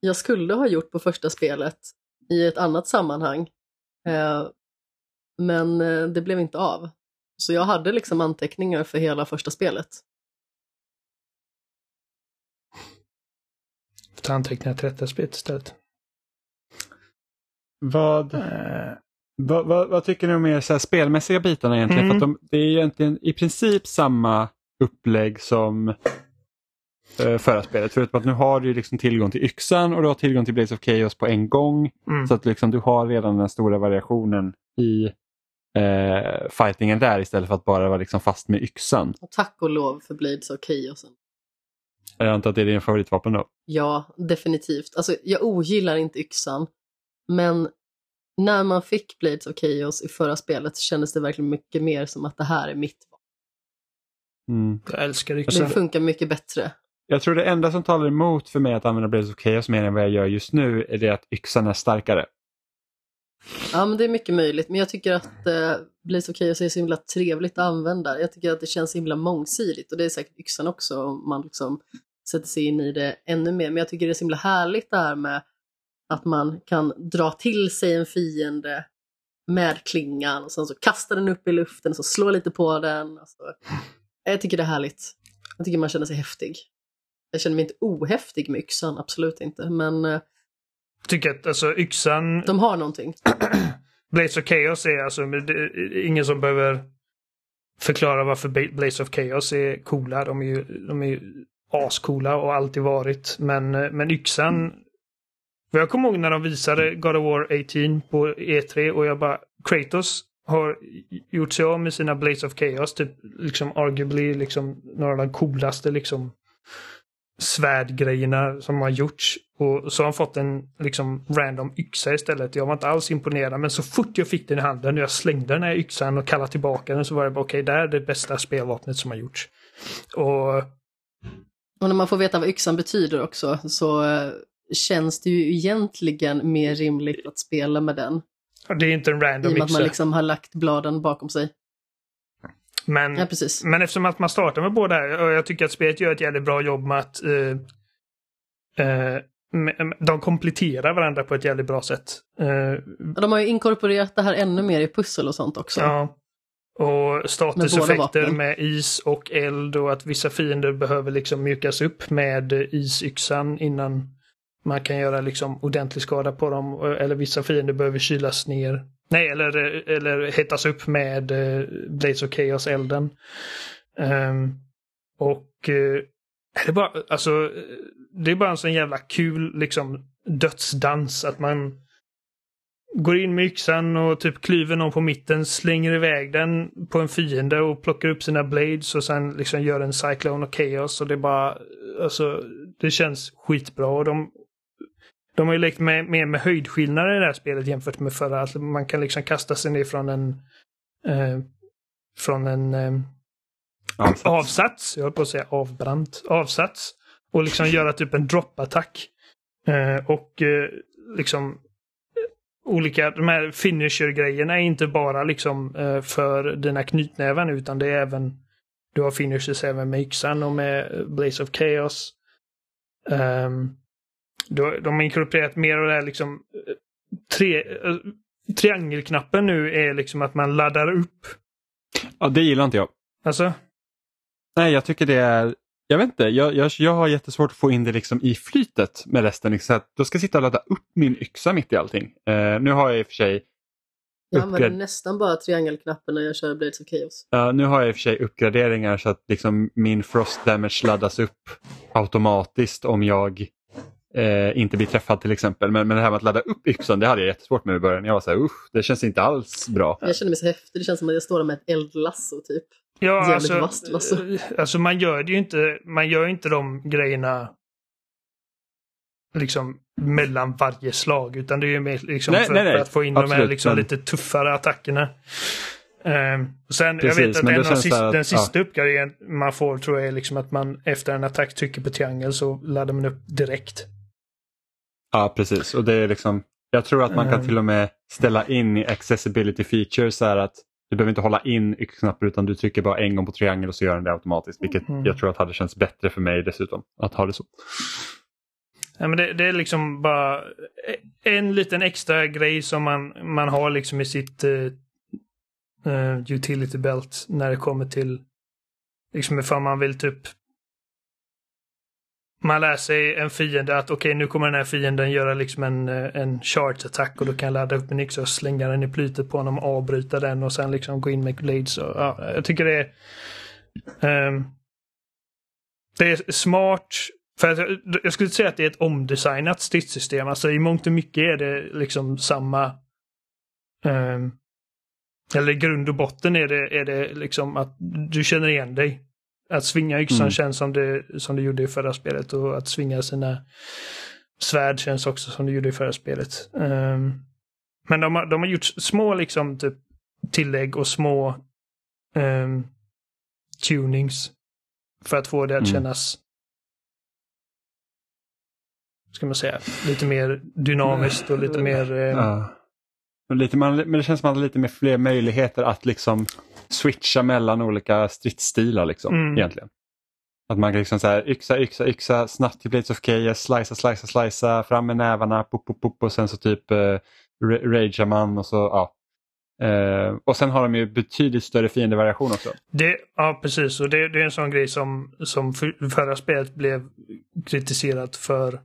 Jag skulle ha gjort på första spelet i ett annat sammanhang. Eh, men eh, det blev inte av. Så jag hade liksom anteckningar för hela första spelet. Ta anteckningar till detta spelet istället. Vad, Eh, vad, vad, vad tycker ni om mer så här spelmässiga bitarna egentligen? Mm. För att de, det är egentligen i princip samma upplägg som eh, förra spelet. Förutom att nu har du liksom tillgång till yxan och du har tillgång till Blaze of Chaos på en gång. mm. Så att liksom du har redan den stora variationen i eh, fightingen där istället för att bara vara liksom fast med yxan. Och tack och lov för Blades of Chaosen. Jag antar att det är din favoritvapen då? Ja, definitivt. Alltså, jag ogillar inte yxan, men när man fick Blades of Chaos i förra spelet så kändes det verkligen mycket mer som att det här är mitt. Mm. Jag älskar Det yxan. funkar mycket bättre. Jag tror det enda som talar emot för mig att använda Blaze of Chaos mer än vad jag gör just nu är det att yxan är starkare. Ja, men det är mycket möjligt, men jag tycker att eh, Blaze of Chaos är så himla trevligt att använda. Jag tycker att det känns så himla mångsidigt och det är säkert yxan också om man liksom sätter sig in i det ännu mer. Men jag tycker det är så himla härligt det här med att man kan dra till sig en fiende med klingan och sen så kastar den upp i luften och så slår lite på den. Alltså, jag tycker det är härligt. Jag tycker man känner sig häftig. Jag känner mig inte ohäftig med yxan, absolut inte, men eh, tycker att alltså yxan, de har någonting. [clears throat] Blaze of Chaos är alltså är ingen som behöver förklara varför Blaze of Chaos är coola. De är ju, de är ju ascoola och alltid varit. Men, eh, men yxan, jag kommer ihåg när de visade God of War 18 på E3 och jag bara Kratos har gjort sig av med sina Blades of Chaos, typ liksom arguably liksom några av de coolaste liksom svärdgrejerna som har gjorts. Och så har han fått en liksom random yxa istället. Jag var inte alls imponerad men så fort jag fick den i handen och jag slängde den här yxan och kallade tillbaka den så var det bara okej, okay, det är det bästa spelvapnet som har gjorts. Och... och när man får veta vad yxan betyder också så eh, känns det ju egentligen mer rimligt att spela med den. Det är inte en random yxa. I och med att man liksom har lagt bladen bakom sig. Men, ja, precis. men eftersom att man startar med båda här och jag tycker att spelet gör ett jävligt bra jobb med att uh, uh, de kompletterar varandra på ett jävligt bra sätt. Uh, de har ju inkorporerat det här ännu mer i pussel och sånt också. Ja. Och statuseffekter med, med is och eld och att vissa fiender behöver liksom mjukas upp med isyxan innan man kan göra liksom ordentlig skada på dem. Eh, eller vissa fiender behöver kylas ner. Nej, eller, eh, eller hettas upp med eh, uh, Blades of Chaos-elden. Um, ehm, och uh, det är bara, alltså, det är bara en sån jävla kul liksom dödsdans att man går in med yxan och typ klyver någon på mitten, slänger iväg den på en fiende och plockar upp sina blades och sen liksom gör en cyclone och chaos och det är bara, alltså, det känns skitbra och de de har ju lekt med, mer med höjdskillnader i det här spelet jämfört med förra. Alltså man kan liksom kasta sig ner från en eh, från en eh, avsats. avsats. Jag höll på att säga avbrant. Avsats. Och liksom göra typ en droppattack. Eh, och eh, liksom olika, de här finisher-grejerna är inte bara liksom eh, för dina knytnäven utan det är även du har finishers även med yxan och med Blaze of Chaos. Um, de har inkorporerat mer av det här liksom tre, eh, triangelknappen nu är liksom att man laddar upp. Ja, det gillar inte jag. Alltså? Nej, jag tycker det är jag vet inte, jag, jag, jag har jättesvårt att få in det liksom i flytet med resten. Liksom, att då ska jag sitta och ladda upp min yxa mitt i allting. Uh, nu har jag i och för sig jag använder nästan bara triangelknappen när jag kör Blades of Chaos. Ja, nu har jag i och för sig uppgraderingar så att liksom min frost damage laddas upp automatiskt om jag eh, inte blir träffad till exempel. Men, men det här med att ladda upp yxan, det hade jag jättesvårt med i början. Jag var så här, usch, det känns inte alls bra. Jag känner mig så häftig, det känns som att jag står där med ett eldlasso typ. Ja, alltså, vast, alltså man gör det ju inte, man gör inte de grejerna liksom mellan varje slag utan det är ju mer liksom nej, för, nej, nej. för, att få in Absolut, de här liksom men... lite tuffare attackerna. Um, sen, Precis, jag vet att en av sista, att, den sista ja. uppgraderingen man får tror jag är liksom att man efter en attack trycker på triangel så laddar man upp direkt. Ja, precis. Och det är liksom, jag tror att man kan till och med ställa in i accessibility features så att du behöver inte hålla in yxknappar utan du trycker bara en gång på triangel och så gör den det automatiskt. Vilket mm. jag tror att hade känts bättre för mig dessutom att ha det så. Ja, men det, det, är liksom bara en liten extra grej som man, man har liksom i sitt uh, utility belt när det kommer till liksom ifall man vill typ man lär sig en fiende att okej okay, nu kommer den här fienden göra liksom en, eh, en charge attack och då kan jag ladda upp en yxa och slänga den i plytet på honom, avbryta den och sen liksom gå in med blades. Och, ja, jag tycker det är um, Det är smart. För jag, jag skulle säga att det är ett omdesignat stridssystem. Alltså i mångt och mycket är det liksom samma um, eller i grund och botten är det, är det liksom att du känner igen dig. Att svinga yxan mm. känns som det, som det gjorde i förra spelet och att svinga sina svärd känns också som det gjorde i förra spelet. Um, men de har, de har gjort små liksom typ tillägg och små um, tunings för att få det att mm. kännas ska man säga, lite mer dynamiskt och lite mer... Eh... Ja. Lite, man, men det känns som att man har lite mer fler möjligheter att liksom switcha mellan olika stridsstilar liksom, mm. egentligen. Att man kan liksom så här, yxa, yxa, yxa, snabbt till Blades of Chaos, slicea, slicea, slicea, fram med nävarna, pop, pop, pop, och sen så typ uh, ragear man och så, ja. Uh, och sen har de ju betydligt större fiendevariation också. Det, ja, precis. Och det, det, är en sån grej som, som för, förra spelet blev kritiserat för.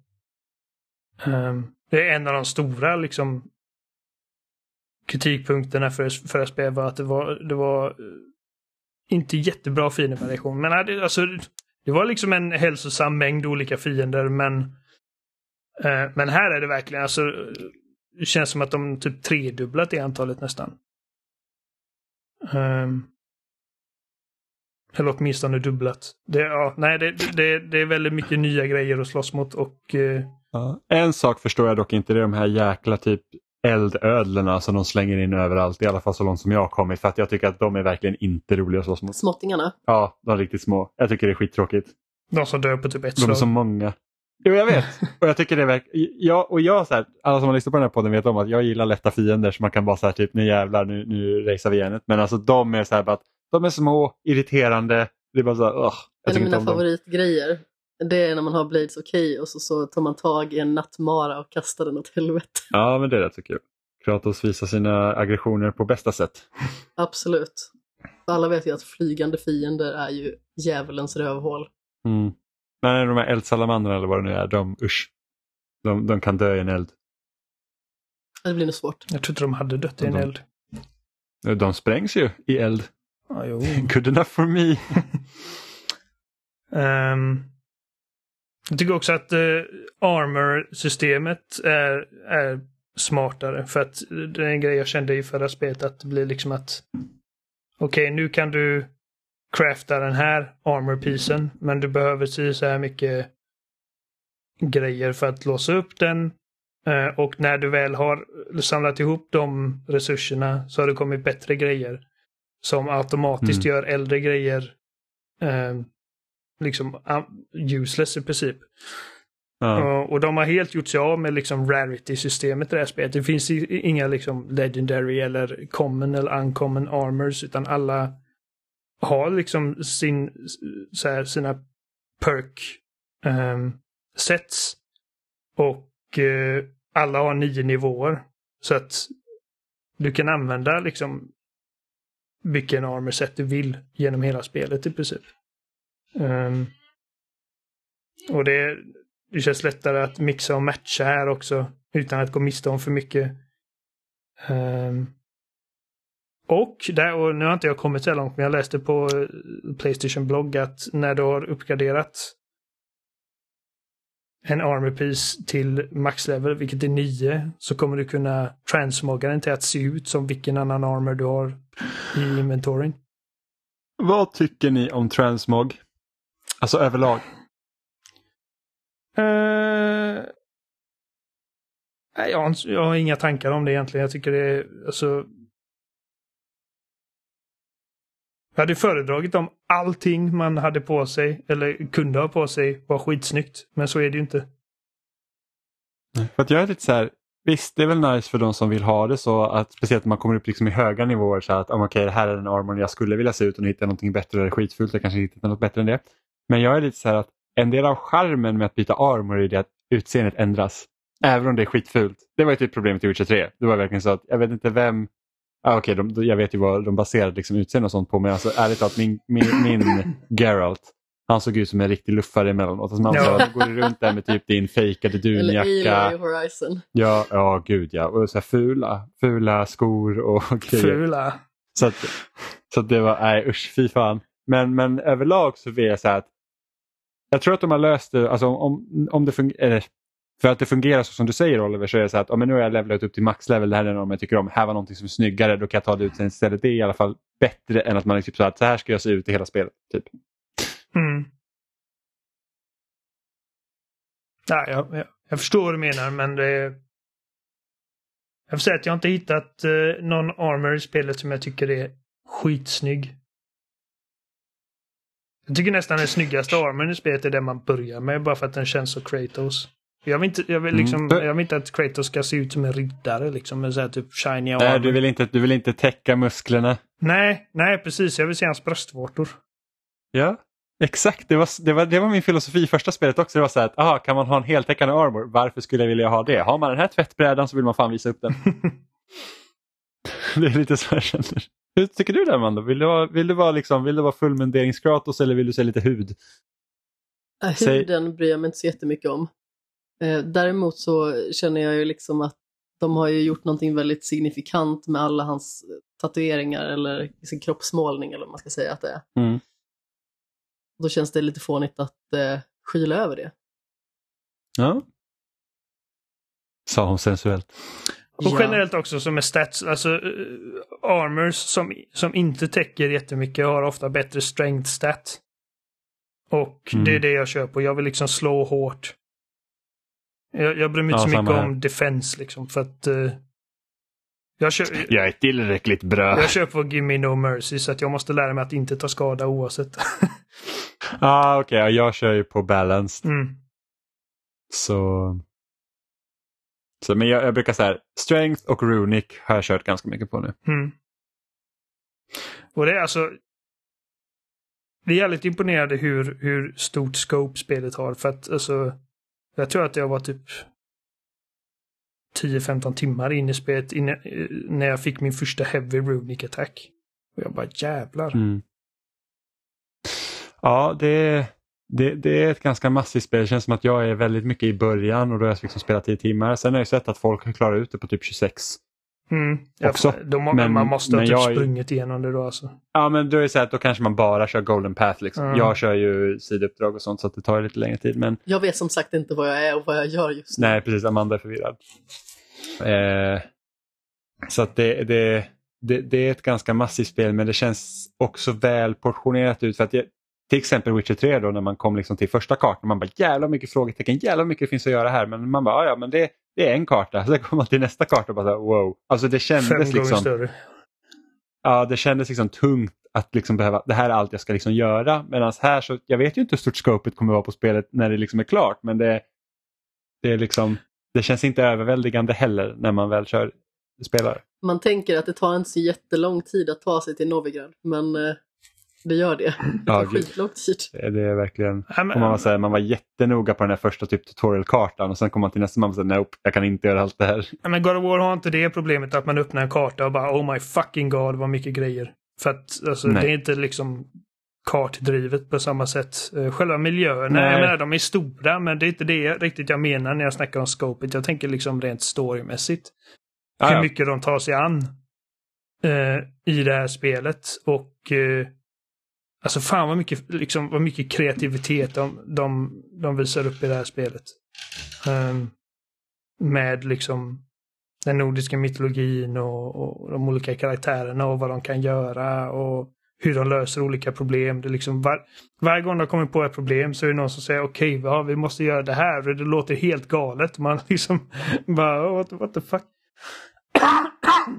Um, det är en av de stora liksom kritikpunkterna för, för SPF var att det var, det var eh, inte jättebra fiendevariation. Men eh, det, alltså, det var liksom en hälsosam mängd olika fiender men eh, men här är det verkligen alltså det känns som att de typ tredubblat det antalet nästan. Um, eller åtminstone dubblat. Det, ja, nej, det, det, det är väldigt mycket nya grejer att slåss mot och uh, Ja. En sak förstår jag dock inte, det är de här jäkla typ eldödlorna som de slänger in överallt, i alla fall så långt som jag har kommit. För att jag tycker att de är verkligen inte roliga att slåss mot. Småttingarna. Ja, de är riktigt små. Jag tycker det är skittråkigt. De som dör på typ ett De är slag. så många. Jo, jag vet. [laughs] Och jag tycker det är verkligen... Jag, och jag, så här, alla som har lyssnat på den här podden vet om att jag gillar lätta fiender så man kan bara säga typ nu jävlar, nu, nu racear vi igen. Men alltså de är så här bara att de är små, irriterande. Det är bara så här, jag En av mina favoritgrejer det är när man har Blades okej och så, så tar man tag i en nattmara och kastar den åt helvete. Ja, men det är rätt så kul. Kratos visar sina aggressioner på bästa sätt. Absolut. Alla vet ju att flygande fiender är ju djävulens rövhål. Mm. Men de här eldsalamandrarna eller vad det nu är, de, usch. De, de kan dö i en eld. Det blir nog svårt. Jag tror inte de hade dött i en De- eld. De sprängs ju i eld. Jo. [laughs] Good enough for me. Ehm, jag tycker också att uh, Armor-systemet är, är smartare. För att det är en grej jag kände i förra spelet att det blir liksom att okej, nu kan du crafta den här armor-pisen men du behöver si så här mycket grejer för att låsa upp den. Eh, och när du väl har samlat ihop de resurserna så har det kommit bättre grejer. Som automatiskt Mm. gör äldre grejer eh, liksom um, useless i princip. Ja. Och, och de har helt gjort sig av med liksom rarity-systemet i det här spelet. Det finns inga liksom legendary eller common eller uncommon armors utan alla har liksom sin, så här, sina perk ehm, sets. Och eh, alla har nio nivåer. Så att du kan använda liksom vilken armor set du vill genom hela spelet i princip. Um, och det, det känns lättare att mixa och matcha här också utan att gå miste om för mycket. Um, och, där, och nu har inte jag kommit så här långt men jag läste på eh, Playstation blogg att när du har uppgraderat en armor piece till maxlevel, vilket är 9, så kommer du kunna transmogga den till att se ut som vilken annan armor du har i inventoryn. Vad tycker ni om transmog? Alltså överlag. Nej, jag, har, jag har inga tankar om det egentligen. Jag tycker det är alltså. Jag hade föredragit om allting man hade på sig eller kunde ha på sig var skitsnyggt. Men så är det ju inte. För att jag är lite så här, visst det är väl nice för de som vill ha det så att speciellt när man kommer upp liksom i höga nivåer så att om okej det här är den armorn jag skulle vilja se ut och nu hittar jag någonting bättre är skitfult, jag kanske hittar något bättre än det. Men jag är lite så här att en del av charmen med att byta armor är det att utseendet ändras. Även om det är skitfult. Det var ju typ problemet i Witcher 3. Det var verkligen så att jag vet inte vem Ah, Okej, de, jag vet ju vad de baserade liksom utseende och sånt på men alltså ärligt talat min, min, min [laughs] Geralt han såg ut som en riktig luffare emellanåt. Alltså man sa, du går runt där med typ din fejkade Eller Aloy dunjacka. Horizon. Ja, ja gud ja. Och så här fula, fula skor och [laughs] grejer. Fula. Så, att, så att det var, nej usch fy fan. Men, men överlag så vill jag säga att jag tror att de har löst det, alltså om, om det fungerar, för att det fungerar så som du säger Oliver så är det så att om nu har jag levlat upp till maxlevel, det här är något jag tycker om, här var någonting som är snyggare, då kan jag ta det ut istället. Det är i alla fall bättre än att man är typ så här, så här ska jag se ut i hela spelet. Typ. Mm. Ja, jag, jag, jag förstår vad du menar men det är... Jag får säga att jag inte hittat eh, någon armor i spelet som jag tycker är skitsnygg. Jag tycker nästan den snyggaste armorn i spelet är den man börjar med bara för att den känns så Kratos. Jag vill inte, jag vill Mm. liksom, Det- jag vill inte att Kratos ska se ut som en riddare liksom med så här typ shiny. Nej, du vill, inte, du vill inte täcka musklerna. nej, nej precis. Jag vill se hans bröstvårtor. Ja, exakt. Det var, det, var, det var min filosofi i första spelet också. Det var så här att, aha, kan man ha en heltäckande armor? Varför skulle jag vilja ha det? Har man den här tvättbrädan så vill man fan visa upp den. [laughs] det är lite så jag känner. Hur tycker du där Amanda? Vill du vara, vill du vara, liksom, vill du vara fullmunderingskratos eller vill du se lite hud? Äh, Säg- huden bryr jag mig inte så jättemycket om. Eh, däremot så känner jag ju liksom att de har ju gjort någonting väldigt signifikant med alla hans tatueringar eller sin kroppsmålning eller vad man ska säga att det är. Mm. Då känns det lite fånigt att eh, skyla över det. Ja. Sa hon sensuellt. Och generellt också som är stats, alltså uh, armors som, som inte täcker jättemycket har ofta bättre strength stat. Och Mm. det är det jag kör på. Jag vill liksom slå hårt. Jag, jag bryr mig inte Ja, så mycket här. om defense liksom för att eh, jag, kör, [laughs] Jag är tillräckligt bra. jag kör på Gimme No Mercy så att jag måste lära mig att inte ta skada oavsett. [laughs] ah, Okej, ja, jag kör ju på balanced. mm. Så... så men jag, jag brukar säga strength och runic har jag kört ganska mycket på nu. Mm. Och det är alltså... Vi är jävligt imponerade hur, hur stort scope spelet har för att alltså... Jag tror att jag var typ 10-15 timmar in i spelet innan, eh, när jag fick min första heavy runic attack. Och jag bara jävlar. Mm. Ja, det, det, det är ett ganska massivt spel. Det känns som att jag är väldigt mycket i början och då har jag liksom spelat 10 timmar. Sen har jag sett att folk klarar ut det på typ 26. Mm. Också. De, Men- man måste ha typ jag är- sprungit igenom det då alltså. Ja, men då är det så här att då kanske man bara kör Golden Path. Liksom. Mm. Jag kör ju sidouppdrag och sånt så att det tar lite längre tid. Men Jag vet som sagt inte vad jag är och vad jag gör just nu. nej, precis. Amanda är förvirrad. Eh, så att det, det, det, det är ett ganska massivt spel men det känns också väl portionerat ut. för att jag, Till exempel Witcher 3 då när man kom liksom till första kartan. Man bara jävla mycket frågetecken, jävla mycket det finns att göra här. Men man bara ja, ja men det, det är en karta. [laughs] Sen kommer man till nästa karta och bara så här, wow. Alltså det Fem kändes gånger liksom. större. Ja, det kändes liksom tungt att liksom behöva, det här är allt jag ska liksom göra. Medan här så, jag vet ju inte hur stort scopet kommer vara på spelet när det liksom är klart. Men det, det är liksom, det känns inte överväldigande heller när man väl kör spelar. Man tänker att det tar inte så jättelång tid att ta sig till Novigrad, men eh, det gör det. Det Ja, tar gud. skitlång tid. Det är verkligen, Ja, och man, var så här, man var jättenoga på den här första typ tutorial-kartan och sen kom man till nästa man var så här, nope, jag kan inte göra allt det här. Ja, men God of War har inte det problemet att man öppnar en karta och bara oh my fucking god vad mycket grejer. För att alltså, Nej. det är inte liksom kartdrivet på samma sätt. Eh, Själva miljöerna, Nej. jag menar de är stora men det är inte det riktigt jag menar när jag snackar om scopet. Jag tänker liksom rent storymässigt. Ja, Hur ja. mycket de tar sig an eh, i det här spelet. Och eh, alltså fan vad mycket, liksom, vad mycket kreativitet de, de, de visar upp i det här spelet. Um, med liksom den nordiska mytologin och, och de olika karaktärerna och vad de kan göra och hur de löser olika problem. Det liksom var, varje gång de kommer på ett problem så är det någon som säger okej, ja, vi måste göra det här och det låter helt galet. Man [laughs] liksom bara what, what the fuck.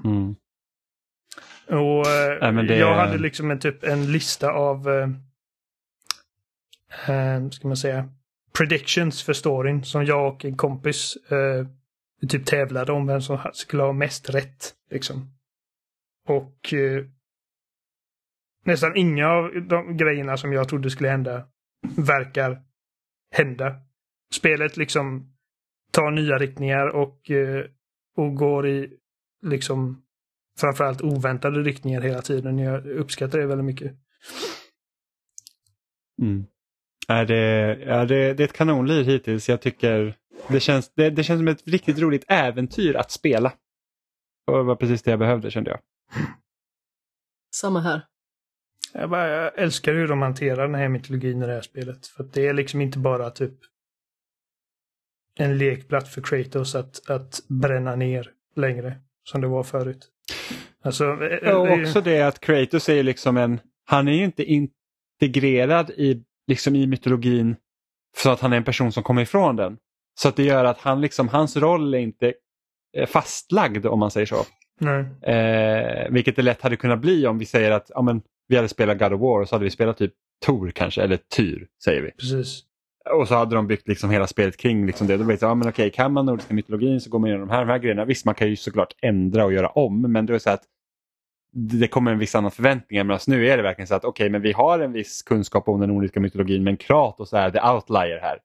Mm. Och eh, Nej, det- jag hade liksom en, typ, en lista av eh, eh, ska man säga predictions för storyn som jag och en kompis eh, typ tävlade om vem som skulle ha mest rätt. Liksom. Och eh, nästan inga av de grejerna som jag trodde skulle hända verkar hända. Spelet liksom tar nya riktningar och, eh, och går i liksom framförallt oväntade riktningar hela tiden. Jag uppskattar det väldigt mycket. Mm. Är det, ja, det, det är ett kanonliv hittills. Jag tycker det känns, det, det känns som ett riktigt roligt äventyr att spela. Och det var precis det jag behövde kände jag. Samma här. Jag, bara, jag älskar hur de hanterar den här mytologin i det här spelet. För att det är liksom inte bara typ en lekplatt för Kratos att, att bränna ner längre. Som det var förut. Alltså, eh, Och eh, också det att Kratos är ju liksom en, han är ju inte integrerad i, liksom i mytologin så att han är en person som kommer ifrån den. Så att det gör att han liksom, hans roll är inte eh, fastlagd om man säger så. Eh, vilket det lätt hade kunnat bli om vi säger att ja, men, vi hade spelat God of War och så hade vi spelat typ Tor kanske, eller Tyr säger vi. Precis. Och så hade de byggt liksom hela spelet kring liksom det. Då vet jag, ja, men okej, kan man nordiska mytologin så går man igenom de här, de här grejerna. Visst, man kan ju såklart ändra och göra om, men det är så att det kommer en viss annan förväntningar. Medan nu är det verkligen så att okej, men vi har en viss kunskap om den nordiska mytologin, men Kratos är the outlier här.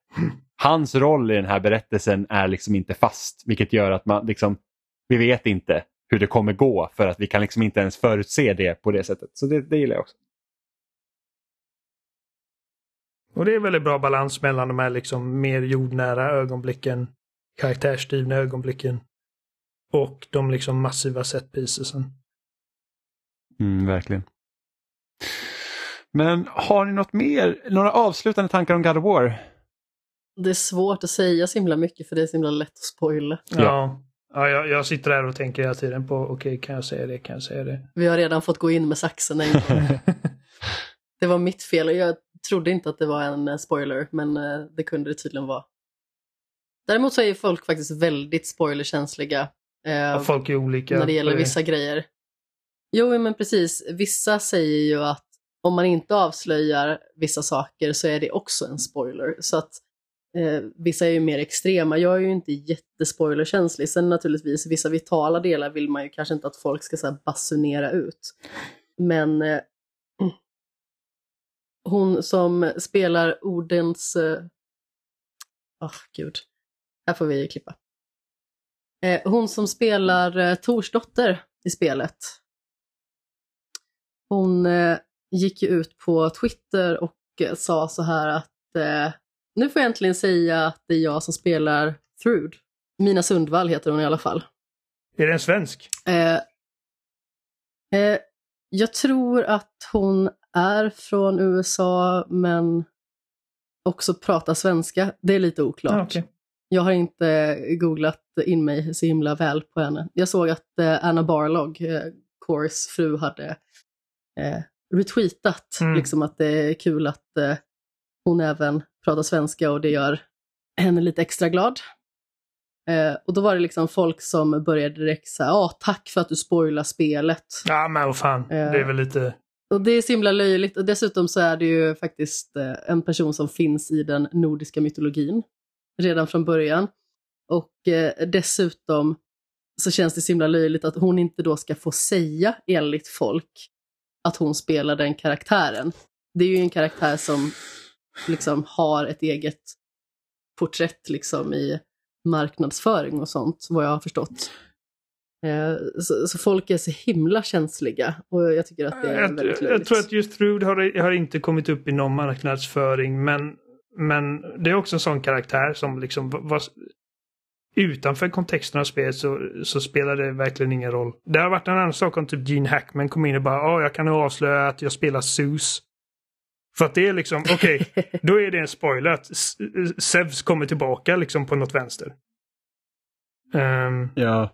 Hans roll i den här berättelsen är liksom inte fast, vilket gör att man liksom, vi vet inte hur det kommer gå för att vi kan liksom inte ens förutse det på det sättet. Så det, det gillar jag också. Och det är väldigt bra balans mellan de här liksom mer jordnära ögonblicken, karaktärsdrivna ögonblicken och de liksom massiva setpiecesen. Mm, verkligen. Men har ni något mer, några avslutande tankar om God of War? Det är svårt att säga så himla mycket för det är så himla lätt att spoila. Ja. Ja. ja. jag, jag sitter där och tänker hela tiden på okej, kan jag säga det, kan jag säga det? Vi har redan fått gå in med saxen en gång. [laughs] Det var mitt fel och jag trodde inte att det var en eh, spoiler, men eh, det kunde det tydligen vara. Däremot så är folk faktiskt väldigt spoilerkänsliga. Eh, Ja, folk är olika. när det gäller vissa grejer. Jo, men precis. Vissa säger ju att om man inte avslöjar vissa saker så är det också en spoiler. Så att eh, vissa är ju mer extrema. Jag är ju inte jättespoilerkänslig. Sen naturligtvis, vissa vitala delar vill man ju kanske inte att folk ska så basunera ut. Men eh. Hon som spelar Odens... Eh, oh, gud. Här får vi klippa. Eh, hon som spelar eh, Tors dotter i spelet. Hon eh, gick ju ut på Twitter och eh, sa så här att nu får jag äntligen säga att det är jag som spelar Thrud. Mina Sundvall heter hon i alla fall. Är det en svensk? Jag tror att hon är från USA men också pratar svenska. Det är lite oklart. Ah, okej. Jag har inte googlat in mig så himla väl på henne. Jag såg att eh, Anna Barlog, eh, Cores fru, hade eh, retweetat Mm. liksom att det är kul att eh, hon även pratar svenska och det gör henne lite extra glad. Eh, och då var det liksom folk som började direkt säga ah, tack för att du spoilar spelet. Ja, men vad fan. Eh. Det är väl lite... Och det är så himla löjligt och dessutom så är det ju faktiskt eh, en person som finns i den nordiska mytologin redan från början. Och eh, dessutom så känns det så himla löjligt att hon inte då ska få säga enligt folk att hon spelar den karaktären. Det är ju en karaktär som liksom har ett eget porträtt liksom i marknadsföring och sånt, vad jag har förstått. Eh, Så, så folk är så himla känsliga och jag tycker att det är Jag, väldigt jag, löjligt. tror att just Rude har, har inte kommit upp i någon marknadsföring, men, men det är också en sån karaktär som liksom var, utanför kontexten av spelet så, så spelar det verkligen ingen roll. Det har varit en annan sak om typ Gene Hackman kom in och bara ja, jag kan nu avslöja att jag spelar Zeus. För att det är liksom, okej, [laughs] då är det en spoiler att S- Zeus kommer tillbaka liksom på något vänster. Ehm, Ja.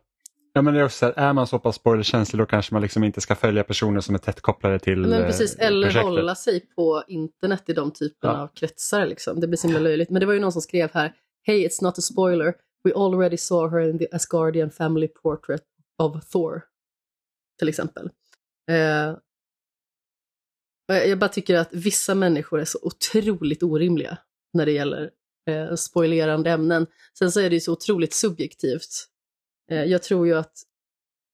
Ja men det är också så här, är man så pass spoilerkänslig då kanske man liksom inte ska följa personer som är tätt kopplade till Men eh, precis, eller projektet. hålla sig på internet i de typerna Ja. av kretsar. Liksom. Det blir så himla löjligt. Men det var ju någon som skrev här, Hey, it's not a spoiler. We already saw her in the Asgardian family portrait of Thor. Till exempel. Eh, jag bara tycker att vissa människor är så otroligt orimliga när det gäller eh, spoilerande ämnen. Sen så är det ju så otroligt subjektivt. Eh, jag tror ju att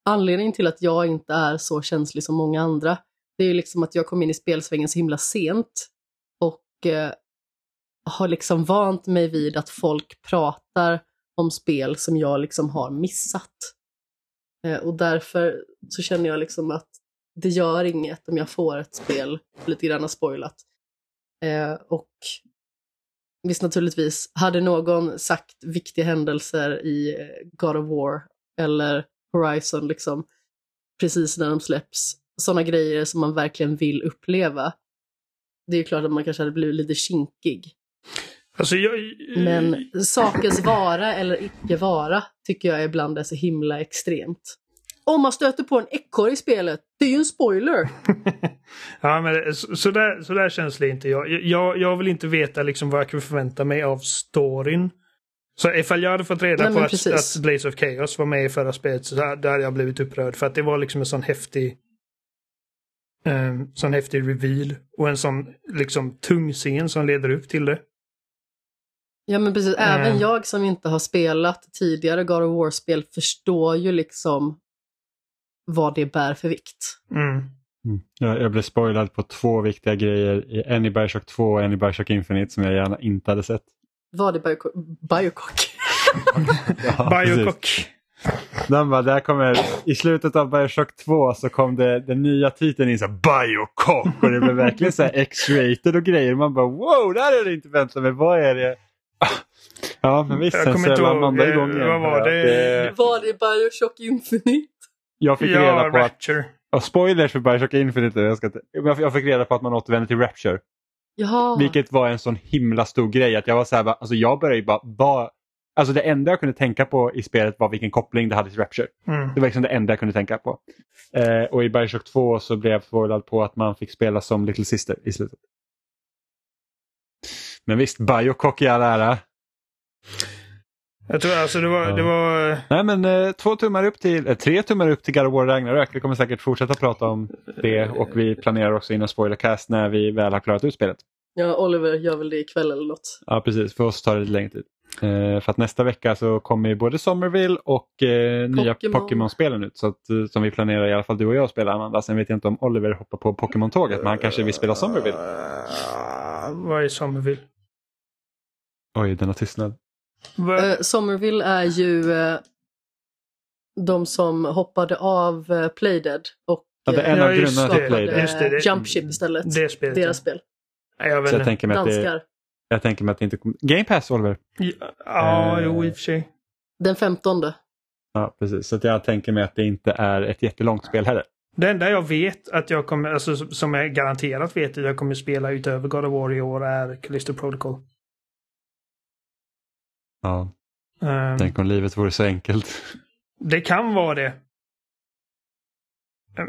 anledningen till att jag inte är så känslig som många andra, det är ju liksom att jag kom in i spelsvängen så himla sent och eh, har liksom vant mig vid att folk pratar om spel som jag liksom har missat. Eh, och därför så känner jag liksom att det gör inget om jag får ett spel lite grann spoilat. Eh, och visst naturligtvis, hade någon sagt viktiga händelser i eh, God of War eller Horizon liksom precis när de släpps, sådana grejer som man verkligen vill uppleva. Det är ju klart att man kanske hade blivit lite kinkig. alltså jag, Men sakens vara eller icke vara tycker jag ibland är så himla extremt. Om man stöter på en ekorre i spelet, det är ju en spoiler! [laughs] ja, men så, så, där, så där känns det inte. Jag, jag, jag vill inte veta liksom vad jag kan förvänta mig av storyn. Så ifall jag hade fått reda Nej, på att, att Blaze of Chaos var med i förra spelet så hade jag blivit upprörd. För att det var liksom en sån häftig um, sån häftig reveal och en sån liksom tung scen som leder upp till det. Ja men precis, även Mm. jag som inte har spelat tidigare God of War-spel förstår ju liksom vad det bär för vikt. Mm. Mm. Jag, jag blev spoilad på två viktiga grejer, en i Bioshock 2 och en i Bioshock Infinite som jag gärna inte hade sett. Vad är Bioco- Biocock? [laughs] Ja. Biocock. Den bara, där kommer, I slutet av Bioshock 2 så kom det den nya titeln in så här, Biocock och det blev verkligen så här X-rated och grejer. Man bara wow, där är det inte väntat mig. Vad är det? Ja men visst, Jag kommer så inte ihåg, eh, vad var det? Vad är Bioshock Infinite? Jag fick Ja, reda på att, Rapture. och spoilers för Bioshock Infinite, jag, ska inte, jag fick reda på att man återvänder till Rapture. Jaha. Vilket var en sån himla stor grej att jag var så här, bara- alltså jag började ju bara, bara Alltså det enda jag kunde tänka på i spelet var vilken koppling det hade till Rapture. Mm. Det var liksom det enda jag kunde tänka på. Eh, och i Bioshock 2 så blev jag spoilad på att man fick spela som Little Sister i slutet. Men visst, Biocock i all ära. Jag tror alltså det var... Ja. Det var Nej men eh, två tummar upp till, eh, tre tummar upp till God of War Ragnarök. Vi kommer säkert fortsätta prata om det och vi planerar också in en spoilercast när vi väl har klarat ut spelet. Ja, Oliver gör väl det ikväll eller något. Ja precis, för oss tar det lite längre tid. Eh, för att nästa vecka så kommer ju både Somerville och eh, nya Pokémon. Pokémon-spelen ut. Så att, eh, som vi planerar i alla fall du och jag att spela Amanda. Sen vet jag inte om Oliver hoppar på Pokémon-tåget men han kanske vill spela Somerville. Uh, vad är Somerville? Oj, denna tystnad. Vad- Eh, Somerville är ju eh, de som hoppade av eh, Playdead och Ja, det är eh, en av Ja, just grundarna till det. Playdead. Just det, det- Jump Ship istället. det spelet. Deras spel. Jag vet Så jag tänker mig att det, jag tänker mig att det inte kommer... Game Pass Oliver. Ja, Ja, Eh. jo i och för sig. Den 15. Ja, precis. Så att jag tänker mig att det inte är ett jättelångt spel heller. Det enda jag vet att jag kommer, alltså som jag garanterat vet att jag kommer spela utöver God of War i år är Callisto Protocol. Ja, Ehm, tänk om livet vore så enkelt. det kan vara det.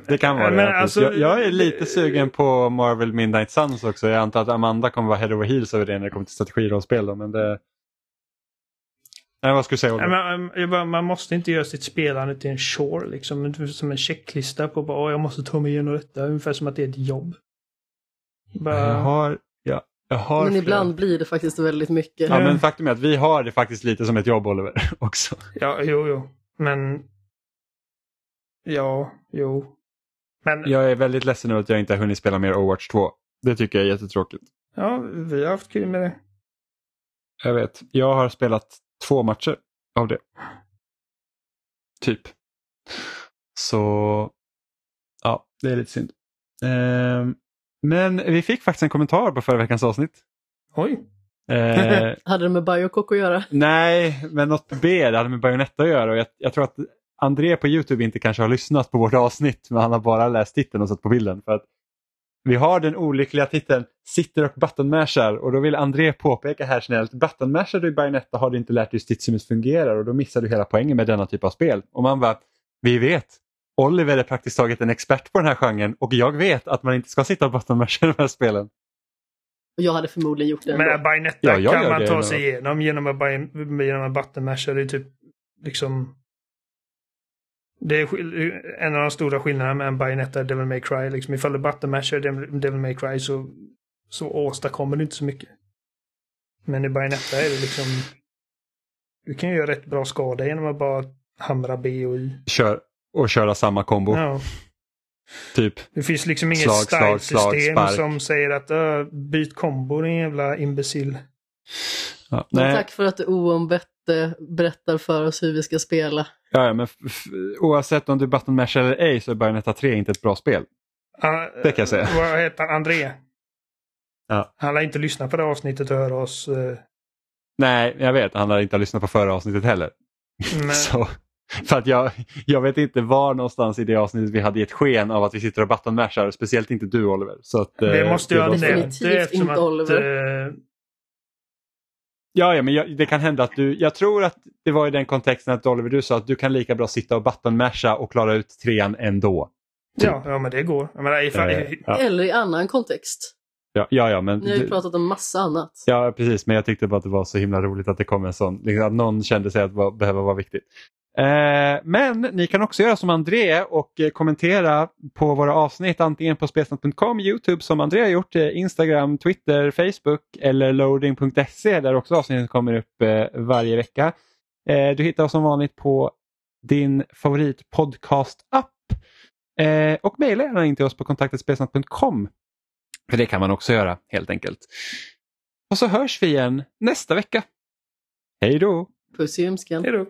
Det kan vara Men det. alltså- jag, jag är lite sugen på Marvel Midnight Suns också. Jag antar att Amanda kommer vara head over heels över det när det kommer till strategirollspel. Då, men det... Nej, vad skulle du säga Oliver? men, um, man måste inte göra sitt spelande till en chore liksom. Som en checklista på bara, "Åh, jag måste ta mig igenom detta. Ungefär som att det är ett jobb. Bara, Jag har... Ja, jag har Men flera- ibland blir det faktiskt väldigt mycket. Ja, men faktum är att vi har det faktiskt lite som ett jobb Oliver [laughs] också. Ja, jo, jo. Men... Ja, jo. Men Jag är väldigt ledsen över att jag inte har hunnit spela mer Overwatch 2. Det tycker jag är jättetråkigt. ja, vi har haft kul med det. Jag vet. Jag har spelat två matcher av det. Typ. Så ja, det är lite synd. Ehm, men vi fick faktiskt en kommentar på förra veckans avsnitt. Oj. Eh, [laughs] Hade det med Biocock att göra? nej, men något B, det hade med Bayonetta att göra. Och jag, jag tror att André på Youtube inte kanske har lyssnat på vårt avsnitt, men han har bara läst titeln och sett på bilden. För att vi har den olyckliga titeln Sitter och buttonmashar och då vill André påpeka här snällt, buttonmashar du i Bayonetta har du inte lärt dig hur Stitchimus fungerar och då missar du hela poängen med denna typ av spel. Och man bara, vi vet, Oliver är praktiskt taget en expert på den här genren och jag vet att man inte ska sitta och buttonmasha i de här spelen. Och jag hade förmodligen gjort det Men ändå. Bayonetta Ja, jag kan man ta sig igenom genom att, genom att buttonmasha. Det är typ liksom... Det är skill- en av de stora skillnaderna med en Bayonetta och Devil May Cry. Liksom, ifall du buttonmashar Devil Devil May Cry så, så åstadkommer du inte så mycket. Men i Bayonetta är det liksom... Du kan ju göra rätt bra skada genom att bara hamra B och I. Kör, och köra samma kombo, Ja. typ. Det finns liksom inget Slag, slag, slag, style-system spark. som säger att uh, byt kombo din jävla imbecill. Ja, tack för att du oombett eh, berättar för oss hur vi ska spela. ja, ja, men oavsett om du buttonmashar eller ej så är Bayonetta 3 inte ett bra spel. Uh, Det kan jag säga. Vad heter han? André? Ja. Han lär inte lyssna på det avsnittet och höra oss. eh, Nej, jag vet. Han har inte lyssnat på förra avsnittet heller. men, [laughs] Så, för att jag, jag vet inte var någonstans i det avsnittet vi hade gett sken av att vi sitter och buttonmashar. Speciellt inte du Oliver. Så att, det eh, måste jag ha nämnt eftersom inte att... Oliver. eh, Ja, ja men jag, det kan hända att du... Jag tror att det var i den kontexten att Oliver du sa att du kan lika bra sitta och buttonmasha och klara ut trean ändå. ja, ja, men det går. Jag menar, ifall, Eh, ja. Eller i annan kontext. Ja, ja, ja men... Ni har ju pratat om massa annat. Ja, precis. Men jag tyckte bara att det var så himla roligt att det kom en sån. Liksom att någon kände sig att det behöver vara viktigt. Eh, men ni kan också göra som André och eh, kommentera på våra avsnitt antingen på spelsnack.com, Youtube som André har gjort, eh, Instagram, Twitter, Facebook eller loading.se där också avsnitten kommer upp varje vecka. Du hittar oss som vanligt på din favoritpodcast-app och mejla gärna in till oss på kontaktetspelsnack.com. För det kan man också göra helt enkelt. Och så hörs vi igen nästa vecka. Hej då! Puss i ljumsken. Hej då.